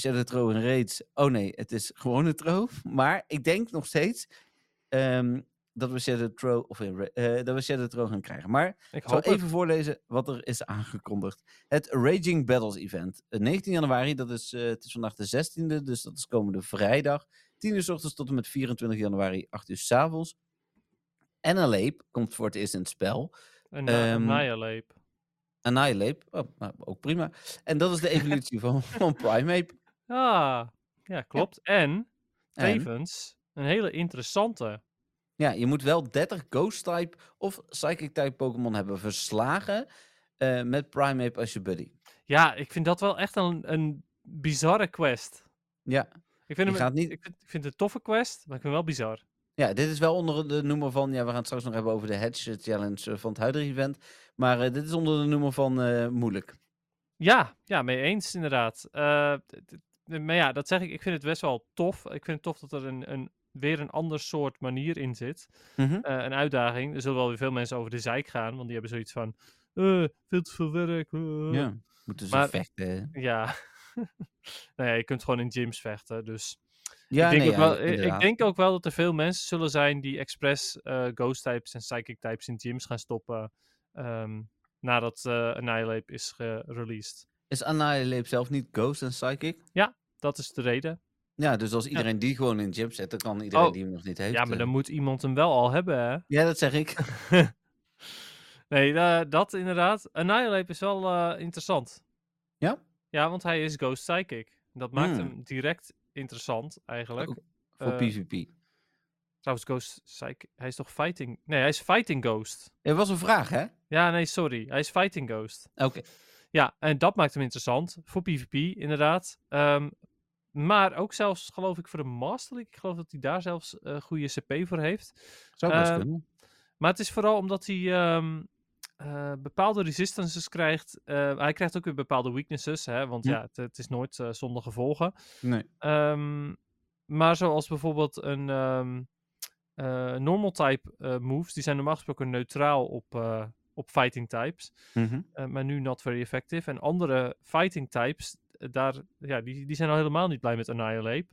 Shadow Throw en Raids. Oh nee, het is gewoon een throw. Maar ik denk nog steeds ehm, dat we Shadow Throw, of, dat we Shadow Throw gaan krijgen. Maar Ik zal even voorlezen wat er is aangekondigd. Het Raging Battles event. Eh, 19 januari, dat is, het is vandaag de 16e, dus dat is komende vrijdag. 10 uur s ochtends tot en met 24 januari, 8 uur s avonds. Annihilate komt voor het eerst in het spel. Een uh, ehm, Annihilate. Annihilate, oh, nou, ook prima. En dat is de evolutie van, <laughs> van Primeape. Ah, ja, klopt. En, En? tevens, een hele interessante. Ja, je moet wel 30 Ghost-type of Psychic-type Pokémon hebben verslagen eh, met Primeape als je buddy. Ja, ik vind dat wel echt een, een bizarre quest. Ja, Ik vind, Je hem, gaat niet- ik, vind, ik vind het een toffe quest, maar ik vind hem wel bizar. Ja, dit is wel onder de noemer van. Ja, we gaan het straks nog hebben over de Hedge Challenge eh, van het huidige event. Maar eh, dit is onder de noemer van eh, moeilijk. Ja, ja, mee eens inderdaad. Maar ja, dat zeg ik. Ik vind het best wel tof. Ik vind het tof dat er een, een, weer een ander soort manier in zit. Mhm. Een uitdaging. Er zullen wel weer veel mensen over de zeik gaan, want die hebben zoiets van... eh, veel te veel werk. eh." Ja, moeten ze Maar- vechten. Ja. <laughs> nou ja, je kunt gewoon in gyms vechten, dus... Ja, ik, denk nee, ook ja, wel, ik- ik denk ook wel dat er veel mensen zullen zijn die expres eh, ghost types en psychic types in gyms gaan stoppen. ehm, nadat eh Annihilate is gereleased. Is Annihilate zelf niet Ghost en Psychic? Dat is de reden. Ja, dus als iedereen die gewoon in gym zet, dan kan iedereen Oh. die hem nog niet heeft. ja, maar eh, dan moet iemand hem wel al hebben, hè? Ja, dat zeg ik. <laughs> nee, eh, dat inderdaad. Annihilate is wel eh, interessant. Ja? Ja, want hij is ghost psychic. Dat maakt Hmm. hem direct interessant, eigenlijk. Ook Voor Eh, PvP. Trouwens, ghost psychic... Hij is toch fighting... Nee, hij is fighting ghost. Er was een vraag, hè? Ja, nee, sorry. Hij is fighting ghost. Oké. Ja, en dat maakt hem interessant. Voor PvP, inderdaad. Ehm, maar ook zelfs, geloof ik, voor de Master League. Ik geloof dat hij daar zelfs eh goede CP voor heeft. Zou best Ehm, kunnen. Maar het is vooral omdat hij ehm, eh, bepaalde resistances krijgt. Eh, hij krijgt ook weer bepaalde weaknesses, hè, want ja, het, het is nooit eh, zonder gevolgen. Nee. Ehm, maar zoals bijvoorbeeld een ehm, eh, normal type moves, die zijn normaal gesproken neutraal op, op fighting types. Mhm. Maar nu not very effective. En andere fighting types, daar, ja, die, die zijn al helemaal niet blij met Annihilate.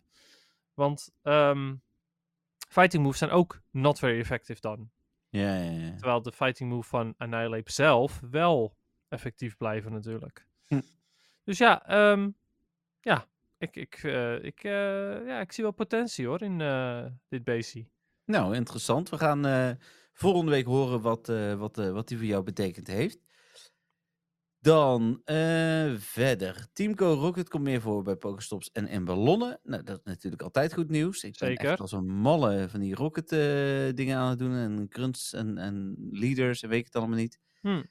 Want ehm, fighting moves zijn ook not very effective dan. Ja, ja, ja. Terwijl de fighting move van Annihilate zelf wel effectief blijven natuurlijk. Hm. Dus ja, ehm, ja, ik, ik, eh, ik, eh, ja, ik zie wel potentie hoor in eh, dit beestje. Nou, interessant. We gaan volgende week horen wat, wat, wat die voor jou betekend heeft. Dan eh, verder. Teamco Rocket komt meer voor bij Pokestops en in ballonnen. Nou, dat is natuurlijk altijd goed nieuws. Ik ben Zeker. echt als een malle van die Rocket eh, dingen aan het doen. En grunts en, en leaders en weet ik het allemaal niet. Hm.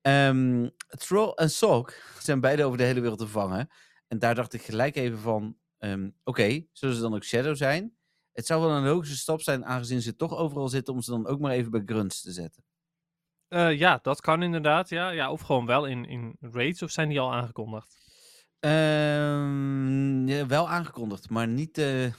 Ehm, Troll en Sock zijn beide over de hele wereld te vangen. En daar dacht ik gelijk even van... ehm, Oké, zullen ze dan ook Shadow zijn? Het zou wel een logische stap zijn, aangezien ze toch overal zitten... om ze dan ook maar even bij grunts te zetten. Eh, ja, dat kan inderdaad. Ja, ja, of gewoon wel in, in raids, of zijn die al aangekondigd? Ehm, ja, wel aangekondigd, maar niet eh, eh,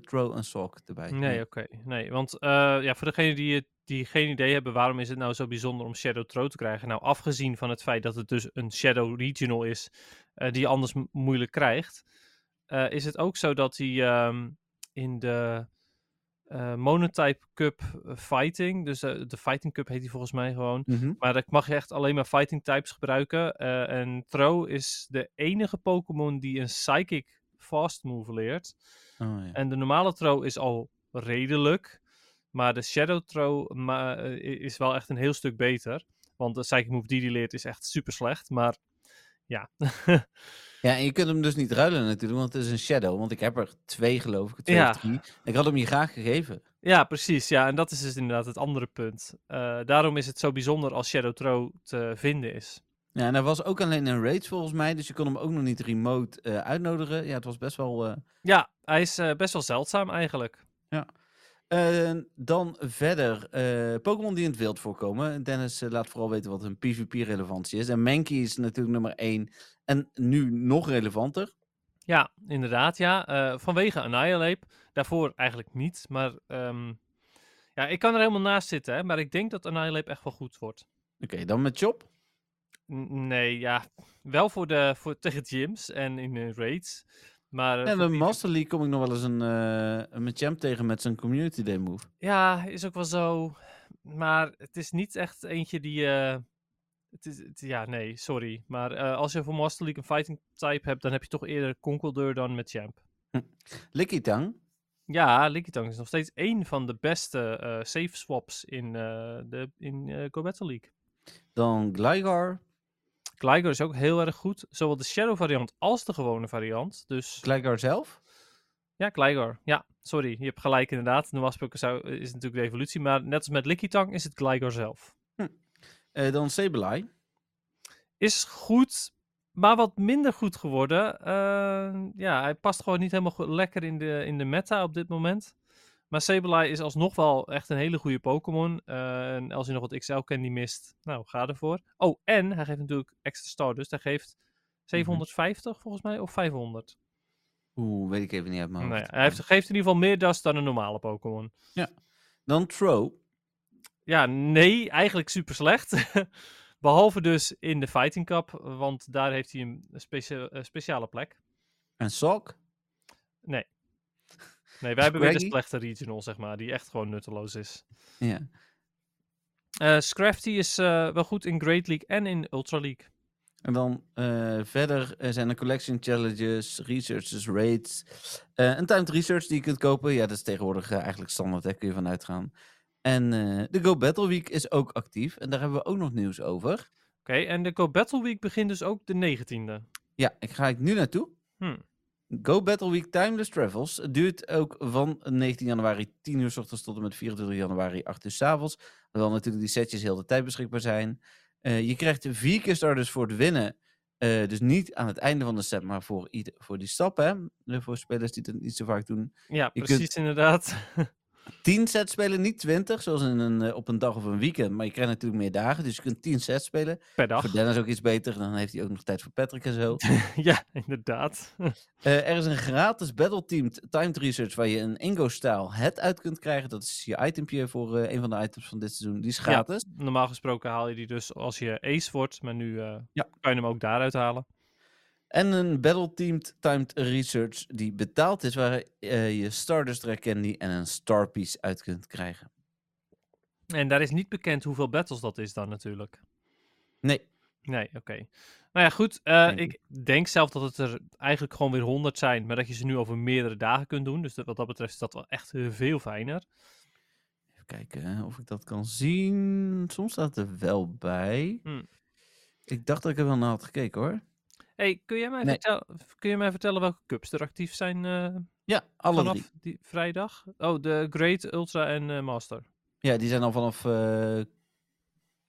Tro en Sock erbij. Nee, oké. Nee, want eh, ja, voor degenen die het, die geen idee hebben waarom is het nou zo bijzonder om Shadow Throw te krijgen. Nou, afgezien van het feit dat het dus een Shadow Regional is, eh, die je anders moeilijk krijgt, is het ook zo dat hij ehm, in de eh, Monotype Cup eh, Fighting, dus eh, de Fighting Cup heet die volgens mij gewoon, Mhm. maar dan mag je echt alleen maar fighting types gebruiken. en Throw is de enige Pokémon die een Psychic Fast Move leert. Oh, ja. En de normale Throw is al redelijk. Maar de Shadow i- is wel echt een heel stuk beter. Want de Psychic Move die die leert is echt super slecht. Maar ja, <laughs> Ja, en je kunt hem dus niet ruilen natuurlijk, want het is een shadow. Want ik heb er twee geloof ik, twee Ja. of drie. Ik had hem je graag gegeven. ja, precies. Ja, en dat is dus inderdaad het andere punt. Eh, daarom is het zo bijzonder als Shadow Throw te vinden is. Ja, en hij was ook alleen in raids volgens mij, dus je kon hem ook nog niet remote eh, uitnodigen. Ja, het was best wel... eh, Ja, hij is best wel zeldzaam eigenlijk. Eh, dan verder, eh, Pokémon die in het wild voorkomen. Dennis eh, laat vooral weten wat hun PvP-relevantie is. En Mankey is natuurlijk nummer 1 en nu nog relevanter. Ja, inderdaad, ja. Eh, vanwege Annihilate. Daarvoor eigenlijk niet, maar... ehm, ja, ik kan er helemaal naast zitten, hè, maar ik denk dat Annihilate echt wel goed wordt. Oké, dan met Chop. N- nee, ja. Wel voor de, voor, <laughs> tegen gyms en in raids. Maar eh, voor de Master League kom ik nog wel eens een, eh een Machamp tegen met zijn Community Day move. Ja, is ook wel zo. Maar het is niet echt eentje die. eh, het is, het- ja, nee, sorry. Maar als je voor Master League een fighting type hebt, dan heb je toch eerder Conkeldeur dan met Champ. Lickitung. Ja, Lickitung is nog steeds één van de beste save swaps in, de, in Go Battle League. Dan Gligar. Gligar is ook heel erg goed. Zowel de Shadow variant als de gewone variant. Dus Gligar zelf. ja, Gligar. Ja, sorry. Je hebt gelijk inderdaad. Normaal gesproken zou, is natuurlijk de evolutie. Maar net als met Lickitung is het Gligar zelf. Eh, dan Sableye. is goed, maar wat minder goed geworden. Eh, ja, hij past gewoon niet helemaal go- lekker in de, in de meta op dit moment. Maar Sableye is alsnog wel echt een hele goede Pokémon. Eh, en als je nog wat XL-candy mist, nou, ga ervoor. Oh, en hij geeft natuurlijk extra Stardust. Hij geeft 750 volgens mij, of 500. Oeh, weet ik even niet uit mijn Nou hoofd. ja, hij heeft, geeft in ieder geval meer dust dan een normale Pokémon. Dan Throw. Ja, nee, eigenlijk super slecht. <laughs> Behalve dus in de Fighting Cup, want daar heeft hij een specia- eh, speciale plek. En Sok. Nee. Nee, wij hebben weer de slechte regional, zeg maar, die echt gewoon nutteloos is. Ja. Eh Scrafty is eh, wel goed in Great League en in Ultra League. En dan eh, verder zijn er collection challenges, researches, raids. een timed research die je kunt kopen. Ja, dat is tegenwoordig eigenlijk standaard, daar kun je van uitgaan. En de Go Battle Week is ook actief. En daar hebben we ook nog nieuws over. Oké, en de Go Battle Week begint dus ook de 19e. Ja, ik ga ik nu naartoe. Hm. Go Battle Week Timeless Travels Het duurt ook van 19 januari 10 uur s ochtends tot en met 24 januari 8 uur s avonds. Terwijl natuurlijk die setjes heel de tijd beschikbaar zijn. Eh, je krijgt vier keer starters voor het winnen. Eh, dus niet aan het einde van de set, maar voor, ieder, voor die stap. Hè? Voor spelers die het niet zo vaak doen. Ja, Je precies inderdaad. <laughs> 10 sets spelen, niet 20, zoals in een, eh, op een dag of een weekend. Maar je krijgt natuurlijk meer dagen, dus je kunt 10 sets spelen. per dag. Voor Dennis ook iets beter, dan heeft hij ook nog tijd voor Patrick en zo. <laughs> ja, inderdaad. <laughs> Eh, er is een gratis battle-teamed timed research waar je een Ingo-stijl het uit kunt krijgen. Dat is je itempje voor eh, een van de items van dit seizoen. Die is gratis. Normaal gesproken haal je die dus als je ace wordt, maar nu Ja. kan je hem ook daaruit halen. En een battle-teamed timed research die betaald is, waar eh, je Stardust Candy en een Star Piece uit kunt krijgen. En daar is niet bekend hoeveel battles dat is dan natuurlijk. Nee. Nee, oké. Nou ja, goed. eh, ik denk zelf dat het er eigenlijk gewoon weer 100 zijn, maar dat je ze nu over meerdere dagen kunt doen. Dus dat- wat dat betreft is dat wel echt veel fijner. Even kijken hè, of ik dat kan zien. Soms staat er wel bij. Hmm. Ik dacht dat ik er wel naar had gekeken hoor. Hey, kun, jij mij Nee. vertel- kun je mij vertellen welke cups er actief zijn eh, Ja, alle vanaf drie. die vrijdag? Oh, de Great, Ultra en eh, Master. Ja, die zijn al vanaf eh,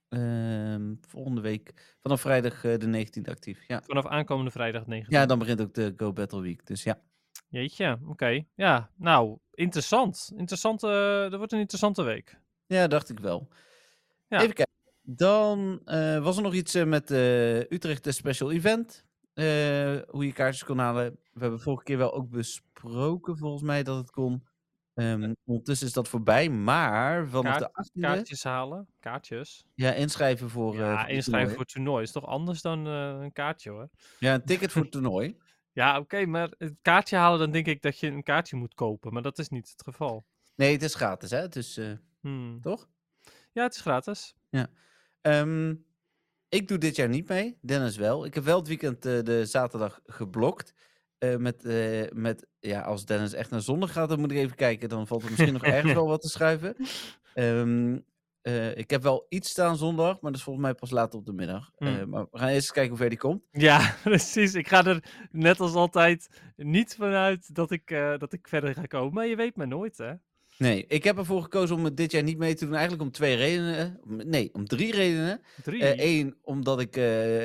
ehm, volgende week, vanaf vrijdag de 19e actief. Ja. Vanaf aankomende vrijdag 19. ja, dan begint ook de Go Battle Week. Dus ja. Jeetje, oké. Ja, nou, interessant. Interessante, dat wordt een interessante week. Ja, dacht ik wel. Ja. Even kijken. Dan was er nog iets met Utrecht de Special Event. Eh, hoe je kaartjes kon halen. We hebben vorige keer wel ook besproken, volgens mij, dat het kon. Ehm, ondertussen is dat voorbij, maar vanaf Kaart- de 18e... Kaartjes halen. Kaartjes. Ja, inschrijven voor... eh, Ja, voor inschrijven toernooi. voor toernooi is toch anders dan eh, een kaartje hoor. Ja, een <laughs> ticket voor toernooi. Ja, oké, maar het kaartje halen, dan denk ik dat je een kaartje moet kopen. Maar dat is niet het geval. Nee, het is gratis, hè? Dus, Hmm. toch? Ja, het is gratis. Ehm, ik doe dit jaar niet mee, Dennis wel. Ik heb wel het weekend eh, de zaterdag geblokt. eh, met, eh, met, ja, als Dennis echt naar zondag gaat, dan moet ik even kijken. Dan valt er misschien nog ergens wel <laughs> wat te schuiven. Ehm, eh, ik heb wel iets staan zondag, maar dat is volgens mij pas later op de middag. Hmm. Eh, maar we gaan eerst eens kijken hoe ver die komt. Ja, <laughs> precies. Ik ga er net als altijd niet vanuit dat ik, dat ik verder ga komen. Maar je weet maar nooit, hè? Nee, ik heb ervoor gekozen om het dit jaar niet mee te doen. Eigenlijk om twee redenen. Nee, om drie redenen. Drie. Eén, omdat ik eh,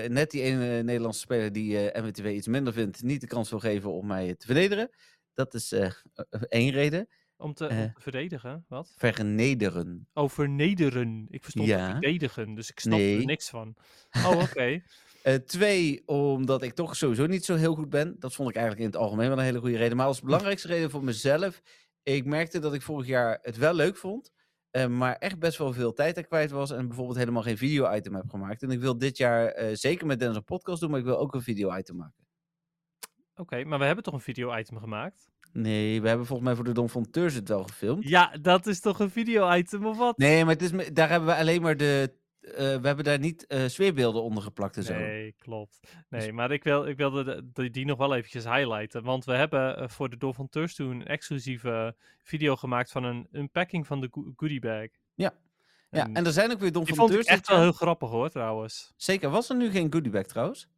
net die ene Nederlandse speler die eh MWTW iets minder vindt, niet de kans wil geven om mij te vernederen. Dat is eh, één reden. om, te, eh. om te verdedigen. Wat? Vernederen. Oh, vernederen. Ik verstond Ja. verdedigen, dus ik snap Nee. er niks van. Oh, <laughs> oké. Eh, twee, omdat ik toch sowieso niet zo heel goed ben. Dat vond ik eigenlijk in het algemeen wel een hele goede reden. Maar als belangrijkste reden voor mezelf. Ik merkte dat ik vorig jaar het wel leuk vond. eh, maar echt best wel veel tijd er kwijt was. En bijvoorbeeld helemaal geen video-item heb gemaakt. En ik wil dit jaar eh, zeker met Dennis een podcast doen. Maar ik wil ook een video-item maken. Oké, maar we hebben toch een video-item gemaakt? Nee, we hebben volgens mij voor de Don van Teurs het wel gefilmd. Ja, dat is toch een video-item of wat? Nee, maar het is, daar hebben we alleen maar de. Eh, we hebben daar niet eh, sfeerbeelden onder geplakt en zo. Nee, klopt. Dus Nee, maar ik, wil, ik wilde de- die, die nog wel eventjes highlighten. Want we hebben eh, voor de Door van Turs toen een exclusieve video gemaakt van een unpacking van de go- goodie bag. Ja. Ja, En en er zijn ook weer Don van Teurs. echt wel heel grappig hoor, trouwens. Zeker, was er nu geen goodiebag trouwens?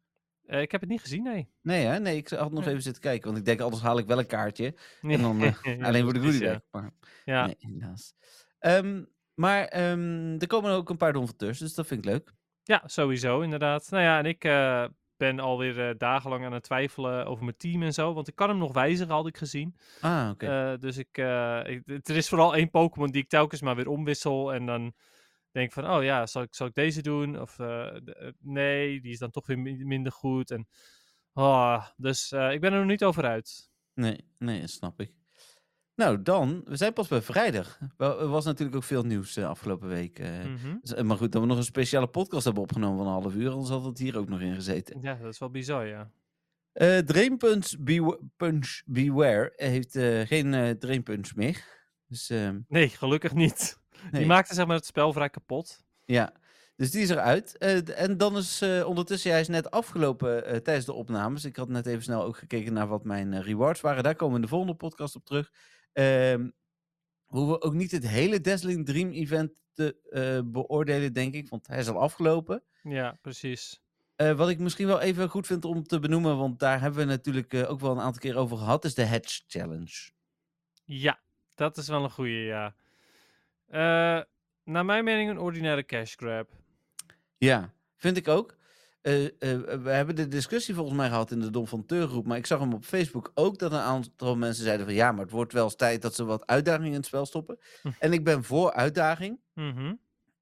Ik heb het niet gezien, nee. Nee, hè? Nee, ik had nog Nee. even zitten kijken. Want ik denk, anders haal ik wel een kaartje. En dan <laughs> alleen voor de goodiebag. Maar Ja, nee, helaas. Ehm, maar ehm, er komen ook een paar Don van Teurs, dus dat vind ik leuk. ja, sowieso inderdaad. Nou ja, en ik eh, ben alweer eh, dagenlang aan het twijfelen over mijn team en zo. Want ik kan hem nog wijzigen, had ik gezien. Ah, oké. Eh, dus ik, ik, er is vooral één Pokémon die ik telkens maar weer omwissel. En dan denk ik van, oh ja, zal ik, zal ik deze doen? Of nee, die is dan toch weer mi- minder goed. En, ah, dus ik ben er nog niet over uit. Nee, nee, snap ik. Nou, dan, we zijn pas bij vrijdag. Er was natuurlijk ook veel nieuws de afgelopen week. eh. Mhm. Dus, eh, Maar goed, dat we nog een speciale podcast hebben opgenomen van een half uur, anders had het hier ook nog in gezeten. Ja, dat is wel bizar, ja. Eh Drain Punch, Bewa- Punch Beware heeft eh, geen eh Punch meer. Dus ehm, Nee, gelukkig niet. nee. Die maakte zeg maar het spel vrij kapot. ja, dus die is eruit. Eh, en dan is eh, ondertussen, hij is net afgelopen eh, tijdens de opnames. Ik had net even snel ook gekeken naar wat mijn eh, rewards waren. Daar komen we in de volgende podcast op terug. Ehm hoe we ook niet het hele Dazzling Dream event te eh, beoordelen, denk ik. Want hij is al afgelopen. Ja, precies. Eh, wat ik misschien wel even goed vind om te benoemen, want daar hebben we natuurlijk eh, ook wel een aantal keer over gehad, is de Hedge Challenge. Ja, dat is wel een goeie, ja. Naar mijn mening een ordinaire cash grab. Ja, vind ik ook. Eh, eh, we hebben de discussie volgens mij gehad in de Dom van Teur groep, maar ik zag hem op Facebook ook dat een aantal mensen zeiden van ja, maar het wordt wel eens tijd dat ze wat uitdaging in het spel stoppen. Hm. En ik ben voor uitdaging, Mhm.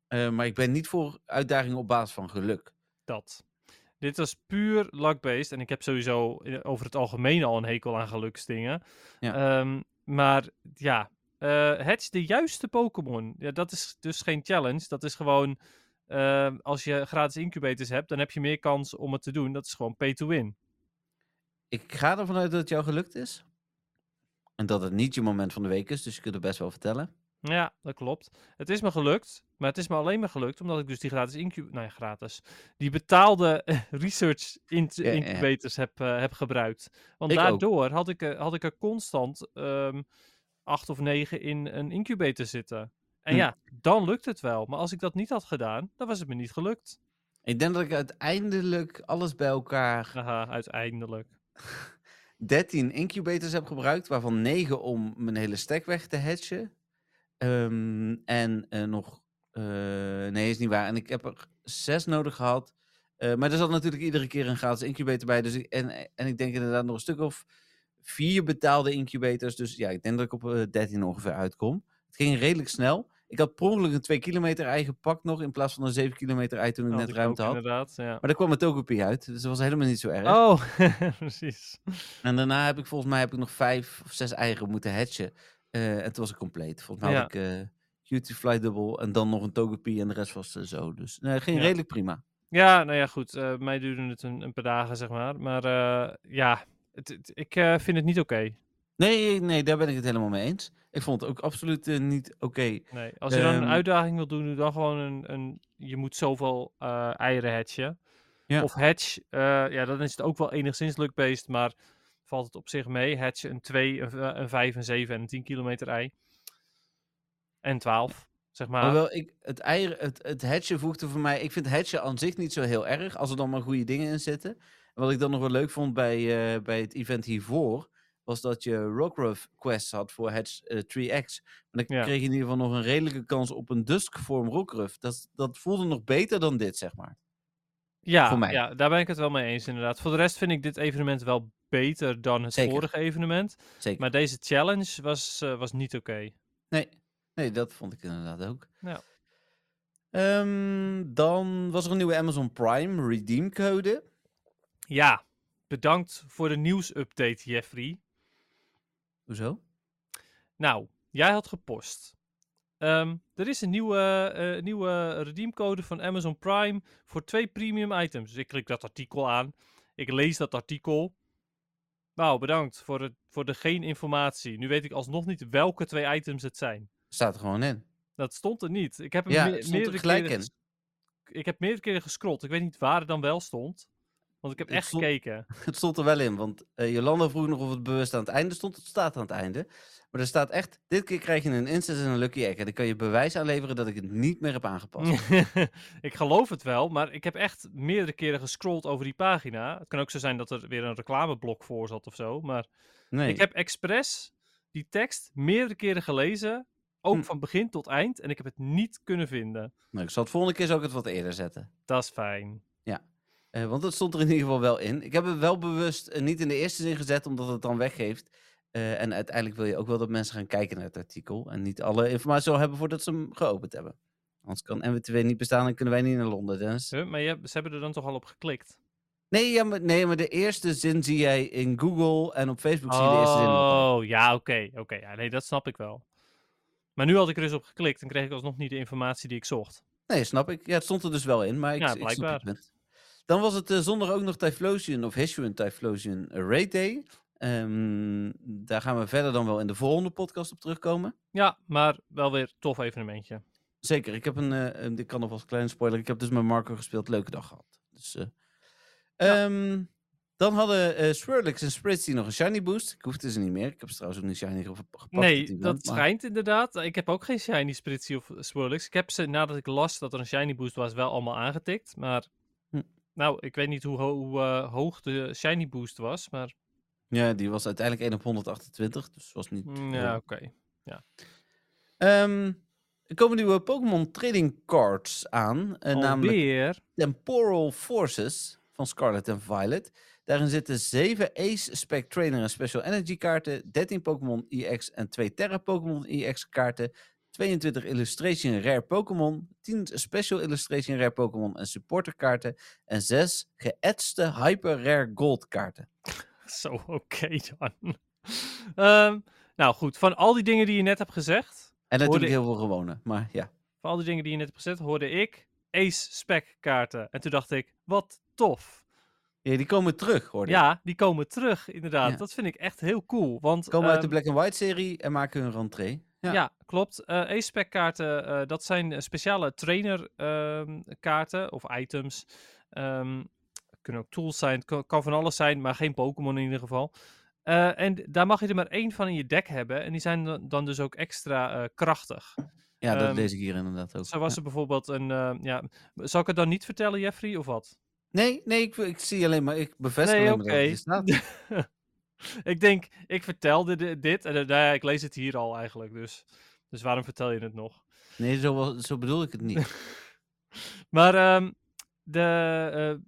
eh, maar ik ben niet voor uitdaging op basis van geluk. Dat. Dit was puur luck-based. En ik heb sowieso over het algemeen al een hekel aan geluksdingen. Ja. Ehm, maar ja, het is de juiste Pokémon. Ja, dat is dus geen challenge. Dat is gewoon, ehm, als je gratis incubators hebt, dan heb je meer kans om het te doen. Dat is gewoon pay to win. Ik ga ervan uit dat het jou gelukt is. En dat het niet je moment van de week is, dus je kunt het best wel vertellen. Ja, dat klopt. Het is me gelukt, maar het is me alleen maar gelukt omdat ik dus die gratis incubators, nou ja, gratis, die betaalde eh, <laughs> research int- Ja, ja. incubators heb, eh, heb gebruikt. Want Ik ook. daardoor had ik, er- had ik er constant ehm, acht of negen in een incubator zitten. En Hm. ja, dan lukt het wel. Maar als ik dat niet had gedaan, dan was het me niet gelukt. Ik denk dat ik uiteindelijk alles bij elkaar <laughs> Haha, uiteindelijk. <laughs> 13 incubators heb gebruikt, waarvan 9 om mijn hele stack weg te hatchen. Ehm, en eh, nog. eh, nee, is niet waar. En ik heb er 6 nodig gehad. Eh, maar er zat natuurlijk iedere keer een gratis incubator bij. Dus ik, en, en ik denk inderdaad nog een stuk of vier betaalde incubators. Dus ja, ik denk dat ik op eh, 13 ongeveer uitkom. Het ging redelijk snel. Ik had per ongeluk een 2 kilometer ei gepakt nog. In plaats van een 7 kilometer ei toen ik net ik ruimte ook had. Inderdaad, ja. Maar daar kwam het Togepi uit. Dus dat was helemaal niet zo erg. Oh, <laughs> precies. En daarna heb ik volgens mij heb ik nog vijf of zes eieren moeten hatchen. Eh, en toen was ik compleet. Volgens mij Ja. had ik eh Cutie Fly Double en dan nog een Togepi en de rest was eh, zo. Dus nee, ging Ja. redelijk prima. Ja, nou ja, goed. eh mij duurde het een, een paar dagen, zeg maar. Maar ja, het, het- ik vind het niet oké. Nee, nee, daar ben ik het helemaal mee eens. Ik vond het ook absoluut eh, niet oké. Nee, als je dan een Ehm, uitdaging wil doen, doe dan gewoon een, een je moet zoveel eh, eieren hatchen. Ja. Of hatch, eh, ja, dan is het ook wel enigszins luck-based, maar valt het op zich mee. Hatch een 2, een, v- een 5, een 7 en een 10 kilometer ei. En 12, zeg maar. Hoewel ik het eieren, het, het hatchen voegde voor mij. Ik vind hatchen aan zich niet zo heel erg. Als er dan maar goede dingen in zitten. En wat ik dan nog wel leuk vond bij, bij het event hiervoor. Was dat je Rockruff quests had voor Hatch eh, 3X. Maar dan Ja. kreeg je in ieder geval nog een redelijke kans op een Dusk vorm Rockruff. Dat, dat voelde nog beter dan dit, zeg maar. ja, voor mij. ja, daar ben ik het wel mee eens inderdaad. Voor de rest vind ik dit evenement wel beter dan het Zeker. vorige evenement. Zeker. Maar deze challenge was, eh, was niet oké. Nee, nee, dat vond ik inderdaad ook. Ja. Ehm, dan was er een nieuwe Amazon Prime redeem code. Ja, bedankt voor de nieuwsupdate, Jeffrey. Hoezo? Nou, jij had gepost. Ehm, er is een nieuwe, eh, nieuwe redeemcode van Amazon Prime voor twee premium items. Dus ik klik dat artikel aan. Ik lees dat artikel. Nou, bedankt voor, het, voor de geen informatie. Nu weet ik alsnog niet welke twee items het zijn. Staat er gewoon in. Dat stond er niet. Ik heb hem Ja, me- er meerdere gelijk keren Ik heb meerdere keren gescrolld. Ik weet niet waar het dan wel stond. Want ik heb Het echt stond- gekeken. <laughs> Het stond er wel in, want eh, Jolanda vroeg nog of het bewust aan het einde stond. Het staat aan het einde. Maar er staat echt, dit keer krijg je een instance en een lucky egg. En dan kan je bewijs aanleveren dat ik het niet meer heb aangepast. <laughs> ik geloof het wel, maar ik heb echt meerdere keren gescrolld over die pagina. Het kan ook zo zijn dat er weer een reclameblok voor zat of zo. Maar Nee, ik heb expres die tekst meerdere keren gelezen. Ook Hm. van begin tot eind. En ik heb het niet kunnen vinden. nou, ik zal het volgende keer ik het wat eerder zetten. Dat is fijn. Eh, want het stond er in ieder geval wel in. Ik heb het wel bewust eh, niet in de eerste zin gezet, omdat het dan weggeeft. Eh, en uiteindelijk wil je ook wel dat mensen gaan kijken naar het artikel. En niet alle informatie al hebben voordat ze hem geopend hebben. Anders kan NWTW niet bestaan en kunnen wij niet naar Londen, Dennis. Huh, maar je, ze hebben er dan toch al op geklikt? Nee, ja, maar, nee, maar de eerste zin zie jij in Google en op Facebook zie je de eerste zin. Oh, ja, oké. oké. Ja, nee, dat snap ik wel. Maar nu had ik er dus op geklikt en kreeg ik alsnog niet de informatie die ik zocht. Nee, snap ik. Ja, het stond er dus wel in, maar ik, Ja, ik snap blijkbaar. Dan was het eh, zondag ook nog Typhlosion of Hisuian Typhlosion Raid Day. Ehm, daar gaan we verder dan wel in de volgende podcast op terugkomen. Ja, maar wel weer tof evenementje. Zeker, ik heb een, eh, een ik kan nog een kleine spoiler, ik heb dus met Marco gespeeld, leuke dag gehad. Dus, eh, ehm, dan hadden eh Swirlix en Spritzy nog een shiny boost. Ik hoefde ze niet meer, ik heb ze trouwens ook niet shiny ge- gepakt. Nee, dat maar- schijnt inderdaad. Ik heb ook geen shiny Spritzy of Swirlix. Ik heb ze nadat ik las dat er een shiny boost was wel allemaal aangetikt. Maar. Nou, ik weet niet hoe, ho- hoe, eh, hoog de shiny boost was. Maar Ja, die was uiteindelijk 1 op 128, dus was niet... mm, ja, oké. Ehm, er komen nieuwe Pokémon Trading Cards aan, eh, namelijk. Temporal Forces van Scarlet en Violet. Daarin zitten 7 Ace Spec Trainer en Special Energy kaarten, 13 Pokémon EX en 2 Terra Pokémon EX kaarten, 22 Illustration Rare Pokémon, 10 Special Illustration Rare Pokémon en Supporter kaarten en 6 geëtste Hyper Rare Gold kaarten. <laughs> Zo, oké dan. <laughs> Ehm, nou goed, van al die dingen die je net hebt gezegd, En natuurlijk heel veel gewone, maar ja. van al die dingen die je net hebt gezegd, hoorde ik Ace Spec kaarten. En toen dacht ik, wat tof. ja die komen terug, hoor. Ja, die komen terug, inderdaad. Ja. Dat vind ik echt heel cool. Want, komen uit de ehm, Black and White serie en maken hun rentree. Ja. Ja, klopt. Eh Ace-spec kaarten, eh, dat zijn eh, speciale trainer ehm, kaarten of items. Ehm, kunnen ook tools zijn, het kan, kan van alles zijn, maar geen Pokémon in ieder geval. En daar mag je er maar één van in je deck hebben. En die zijn dan, dus ook extra krachtig. Ja, dat lees ik hier inderdaad ook. Zo was Ja. er bijvoorbeeld een... ja, zal ik het dan niet vertellen, Jeffrey, of wat? Nee, nee, ik, ik zie alleen maar, ik bevestig Nee, alleen maar dat het staat. <laughs> <laughs> ik denk, ik vertelde di- dit en eh, nou ja, ik lees het hier al eigenlijk. Dus, dus waarom vertel je het nog? Nee, zo, zo bedoel ik het niet. <laughs> Maar ehm, de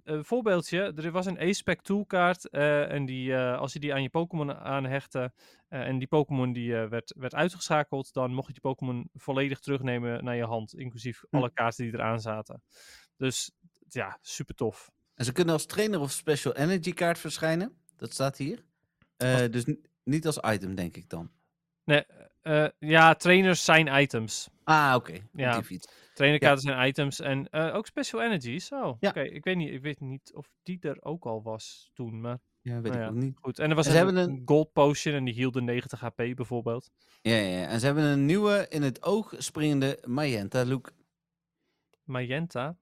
eh, een voorbeeldje, er was een A-spec toolkaart eh, en die, eh, als je die aan je Pokémon aanhechtte eh, en die Pokémon die eh, werd, werd uitgeschakeld, dan mocht je die Pokémon volledig terugnemen naar je hand, inclusief Hm. alle kaarten die eraan zaten. Dus ja, super tof. En ze kunnen als trainer of special energy kaart verschijnen. Dat staat hier. Eh, Dus niet als item, denk ik dan. Nee, Eh, ja, trainers zijn items. Ah, oké. Ja. Trainerkaarten zijn items en eh, ook special energies. Oh, Ja. oké. Ik weet niet, ik weet niet of die er ook al was toen, maar Ja, weet Nou ik ja. ook niet. goed. En er was En een, een- gold potion en die hielde 90 HP bijvoorbeeld. Ja, ja, ja. En ze hebben een nieuwe in het oog springende magenta look. Magenta.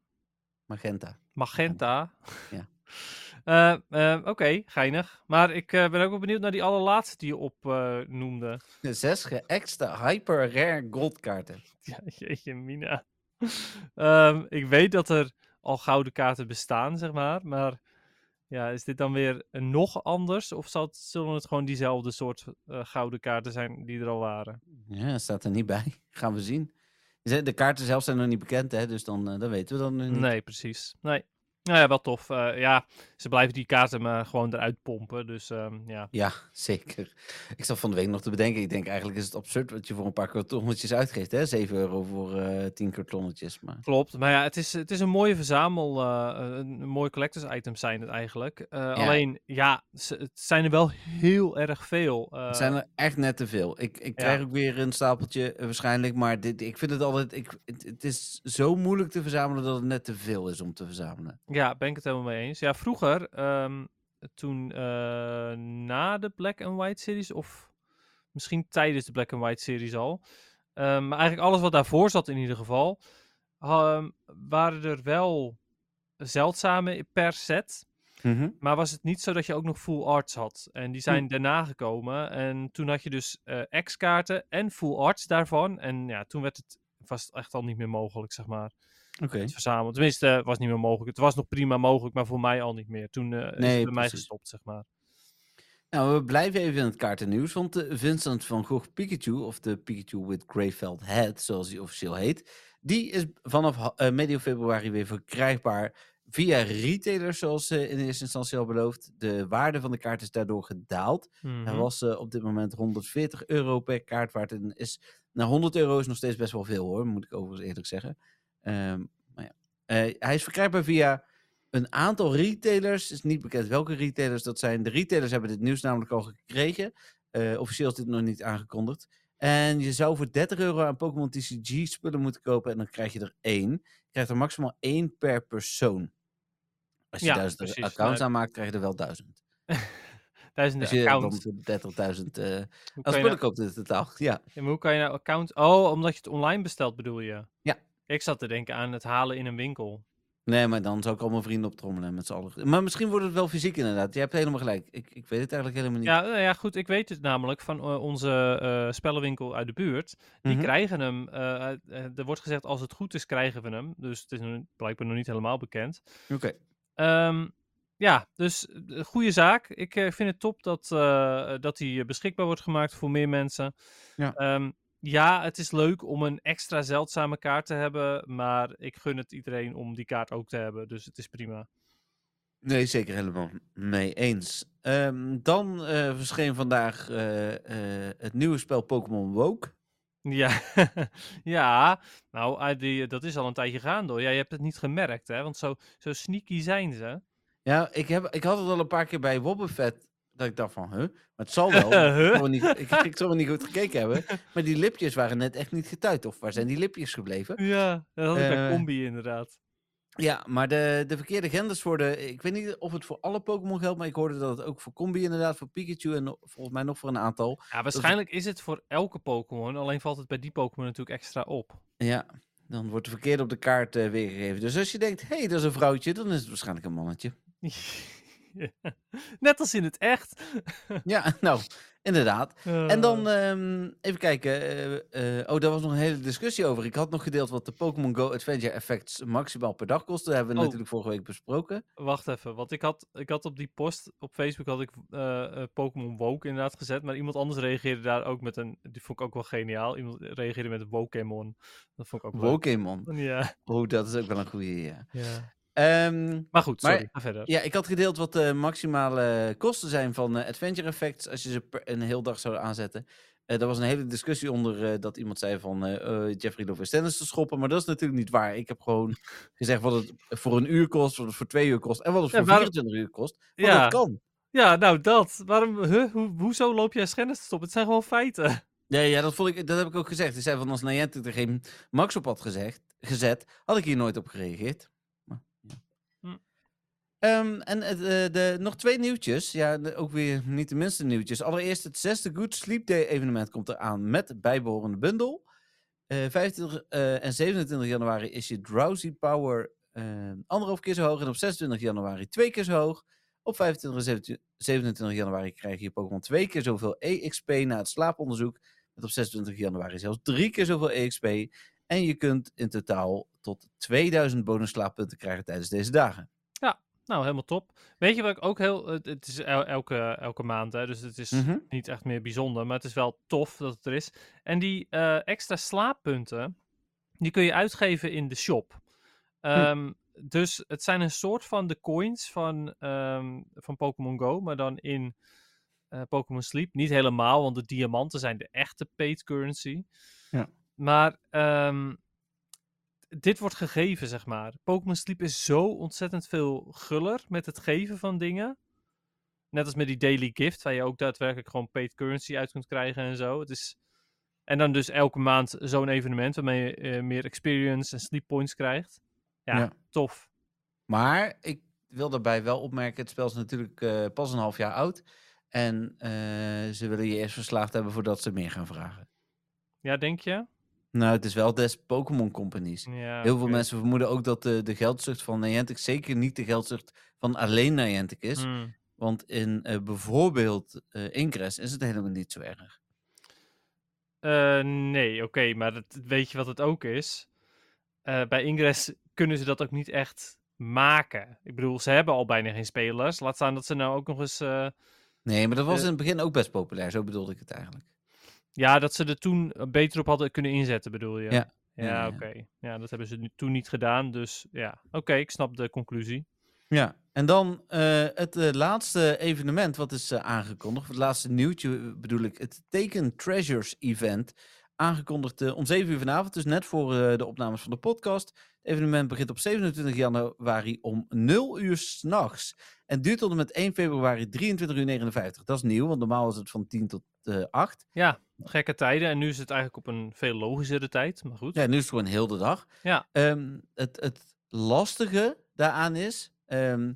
Magenta. Magenta. Ja. <laughs> Eh, eh, Oké, geinig. Maar ik eh, ben ook wel benieuwd naar die allerlaatste die je op eh, noemde. Zes geëxte hyper rare goldkaarten. <laughs> Ja, jeetje, Mina. Ehm, ik weet dat er al gouden kaarten bestaan, zeg maar. Maar ja, is dit dan weer nog anders? Of zal het, zullen het gewoon diezelfde soort gouden kaarten zijn die er al waren? Ja, staat er niet bij. <laughs> Gaan we zien. De kaarten zelf zijn nog niet bekend, hè? Dus dan, dan weten we dan niet. Nee, precies. Nee. Nou ja, wel tof. Eh, ja, ze blijven die kaarten maar gewoon eruit pompen. Dus ehm, ja. Ja, zeker. Ik zat van de week nog te bedenken. Ik denk eigenlijk is het absurd wat je voor een paar kartonnetjes uitgeeft. Hè? 7 euro voor eh 10 kartonnetjes. Maar Klopt, maar ja, het is, het is een mooie verzamel, een, een mooi collectors item zijn het eigenlijk. Alleen, ja, ze- het zijn er wel heel erg veel. het zijn er echt net te veel. Ik, ik ja. krijg ook weer een stapeltje waarschijnlijk. Maar dit, ik vind het altijd... Ik, het, het is zo moeilijk te verzamelen dat het net te veel is om te verzamelen. Ja, ben ik het helemaal mee eens. Ja, vroeger, ehm, toen eh, na de Black and White series, of misschien tijdens de Black and White series al, ehm, maar eigenlijk alles wat daarvoor zat in ieder geval, ehm, waren er wel zeldzame per set. Maar was het niet zo dat je ook nog full arts had? En die zijn daarna gekomen. En toen had je dus eh X-kaarten en full arts daarvan. En ja, toen werd het, was het echt al niet meer mogelijk, zeg maar. Oké. Het verzamelen. Tenminste, het was niet meer mogelijk. Het was nog prima mogelijk, maar voor mij al niet meer. Toen eh, is het bij mij gestopt, zeg maar. Nou, we blijven even in het kaartennieuws, want de Vincent van Gogh Pikachu, of de Pikachu with Greyfeld Head, zoals hij officieel heet, die is vanaf eh, medio februari weer verkrijgbaar via retailers, zoals ze in eerste instantie al beloofd. De waarde van de kaart is daardoor gedaald. Hij Mhm. was eh, op dit moment 140 euro per kaart waard en is, nou 100 euro is nog steeds best wel veel hoor, moet ik overigens eerlijk zeggen. Ehm, maar ja. Eh, hij is verkrijgbaar via een aantal retailers. Het is niet bekend welke retailers dat zijn. De retailers hebben dit nieuws namelijk al gekregen. Eh, officieel is dit nog niet aangekondigd. En je zou voor 30 euro aan Pokémon TCG spullen moeten kopen en dan krijg je er één. Je krijgt er maximaal één per persoon. Als je Ja, duizend precies. accounts aanmaakt, krijg je er wel duizend. <laughs> Duizenden Als dan accounts. voor 30.000 eh Hoe aan kan, je spullen nou, koopt in totaal. Ja. ja, maar hoe kan je nou account... Oh, omdat je het online bestelt, bedoel je? Ja. Ik zat te denken aan het halen in een winkel. Nee, maar dan zou ik al mijn vrienden optrommelen met z'n allen. Maar misschien wordt het wel fysiek inderdaad. Je hebt helemaal gelijk. Ik, ik weet het eigenlijk helemaal niet. Ja, nou ja, goed. Ik weet het namelijk van eh, onze eh, spellenwinkel uit de buurt. Die Mhm. krijgen hem. eh, er wordt gezegd, als het goed is, krijgen we hem. Dus het is nog- blijkbaar nog niet helemaal bekend. Oké. Ehm, ja, dus goede zaak. Ik vind het top dat, dat die beschikbaar wordt gemaakt voor meer mensen. Ja. Ehm, ja, het is leuk om een extra zeldzame kaart te hebben. Maar ik gun het iedereen om die kaart ook te hebben. Dus het is prima. Nee, zeker helemaal mee eens. Ehm, dan eh, verscheen vandaag eh, eh, het nieuwe spel Pokémon Woke. Ja, <laughs> ja. nou, uit die, dat is al een tijdje gaande hoor. Ja, je hebt het niet gemerkt, hè? Want zo, zo sneaky zijn ze. Ja, ik, heb, ik had het al een paar keer bij Wobbuffet. Dat ik dacht van, huh? Maar het zal wel. Huh? <laughs> ik, zal wel niet, ik, goed gekeken hebben. <laughs> Maar die lipjes waren net echt niet getuid. Of waar zijn die lipjes gebleven? Ja, dat had ik bij Eh, Combi inderdaad. Ja, maar de, de verkeerde genders voor de... Ik weet niet of het voor alle Pokémon geldt, maar ik hoorde dat het ook voor Combi inderdaad, voor Pikachu en volgens mij nog voor een aantal. Ja, waarschijnlijk is het voor elke Pokémon. Alleen valt het bij die Pokémon natuurlijk extra op. Ja, dan wordt de verkeerde op de kaart eh, weergegeven. Dus als je denkt, hé, hey, dat is een vrouwtje, dan is het waarschijnlijk een mannetje. <laughs> <laughs> Net als in het echt. Ja, <laughs> nou, inderdaad. En dan Eh, ehm, even kijken. eh, eh, oh, daar was nog een hele discusussie over. Ik had nog gedeeld wat de Pokémon Go Adventure Effects maximaal per dag kosten. Dat hebben we Oh. natuurlijk vorige week besproken. Wacht even, want ik had, ik had op die post op Facebook had ik Pokémon Woke inderdaad gezet, maar iemand anders reageerde daar ook met een, die vond ik ook wel geniaal. Iemand reageerde met een Wokemon. Dat vond ik ook leuk. Pokémon. Ja, Oh, dat is ook wel een goede. Ja. ja. Ehm, Maar goed, Maar- sorry, ga verder. ja, ik had gedeeld wat de maximale kosten zijn van eh, Adventure Effects als je ze per een heel dag zou aanzetten. Eh er was een hele discussie onder eh, dat iemand zei van eh, eh, Jeffrey Love is tennis te schoppen, maar dat is natuurlijk niet waar. Ik heb gewoon <laughs> gezegd wat het voor een uur kost, wat het voor twee uur kost en wat het Ja, voor waarom- 24 uur kost. Want Ja. dat kan. Ja, nou dat. Waarom, huh? Ho- hoezo loop jij schennis te stoppen? Het zijn gewoon feiten. <laughs> Ja, ja dat, vond ik, dat heb ik ook gezegd. Ik zei van als Niantic er geen max op had gezegd, gezet, had ik hier nooit op gereageerd. Hm. Ehm, en eh, de, nog twee nieuwtjes. Ja, ook weer niet de minste nieuwtjes. Allereerst het zesde Good Sleep Day evenement komt eraan met bijbehorende bundel. Eh 25 eh, en 27 januari is je Drowsy Power eh, anderhalf keer zo hoog. En op 26 januari twee keer zo hoog. Op 25 en 27 27 januari krijg je Pokémon twee keer zoveel EXP na het slaaponderzoek. Met op 26 januari zelfs drie keer zoveel EXP. En je kunt in totaal tot 2000 bonus slaappunten krijgen tijdens deze dagen. Nou, helemaal top. Weet je wat ik ook heel... Het, is el- elke, elke maand, hè, dus het is Mhm. niet echt meer bijzonder. Maar het is wel tof dat het er is. En die eh, extra slaappunten, die kun je uitgeven in de shop. Ehm, Dus het zijn een soort van de coins van, ehm, van Pokémon Go, maar dan in eh, Pokémon Sleep. Niet helemaal, want de diamanten zijn de echte paid currency. Ja. Maar ehm, dit wordt gegeven, zeg maar. Pokémon Sleep is zo ontzettend veel guller met het geven van dingen. Net als met die daily gift, waar je ook daadwerkelijk gewoon paid currency uit kunt krijgen en zo. Het is... En dan dus elke maand zo'n evenement waarmee je eh, meer experience en sleep points krijgt. Ja, Ja. tof. Maar ik wil daarbij wel opmerken, het spel is natuurlijk eh, pas een half jaar oud. En eh, ze willen je eerst verslaafd hebben voordat ze meer gaan vragen. Ja, denk je? Nou, het is wel des Pokémon Companies. Ja, Heel veel mensen vermoeden ook dat de, de geldzucht van Niantic zeker niet de geldzucht van alleen Niantic is. Hmm. Want in eh, bijvoorbeeld eh Ingress is het helemaal niet zo erg. Eh, nee, oké, maar dat, weet je wat het ook is? Bij Ingress kunnen ze dat ook niet echt maken. Ik bedoel, ze hebben al bijna geen spelers. Laat staan dat ze nou ook nog eens... Nee, maar dat was in het begin ook best populair. Zo bedoelde ik het eigenlijk. Ja, dat ze er toen beter op hadden kunnen inzetten, bedoel je? Ja. Ja, oké. Ja, dat hebben ze nu, toen niet gedaan, dus ja. Oké, ik snap de conclusie. Ja, en dan eh, het eh, laatste evenement wat is eh, aangekondigd. Het laatste nieuwtje eh, bedoel ik. Het Taken Treasures event. Aangekondigd eh, om 7 uur vanavond. Dus net voor eh, de opnames van de podcast. Het evenement begint op 27 januari om 0 uur s'nachts. En duurt tot en met 1 februari 23 uur 59. Dat is nieuw, want normaal is het van 10 tot eh 8. Ja, gekke tijden. En nu is het eigenlijk op een veel logischere tijd, maar goed. Ja, nu is het gewoon heel de dag. Ja. Ehm, het, het lastige daaraan is ehm,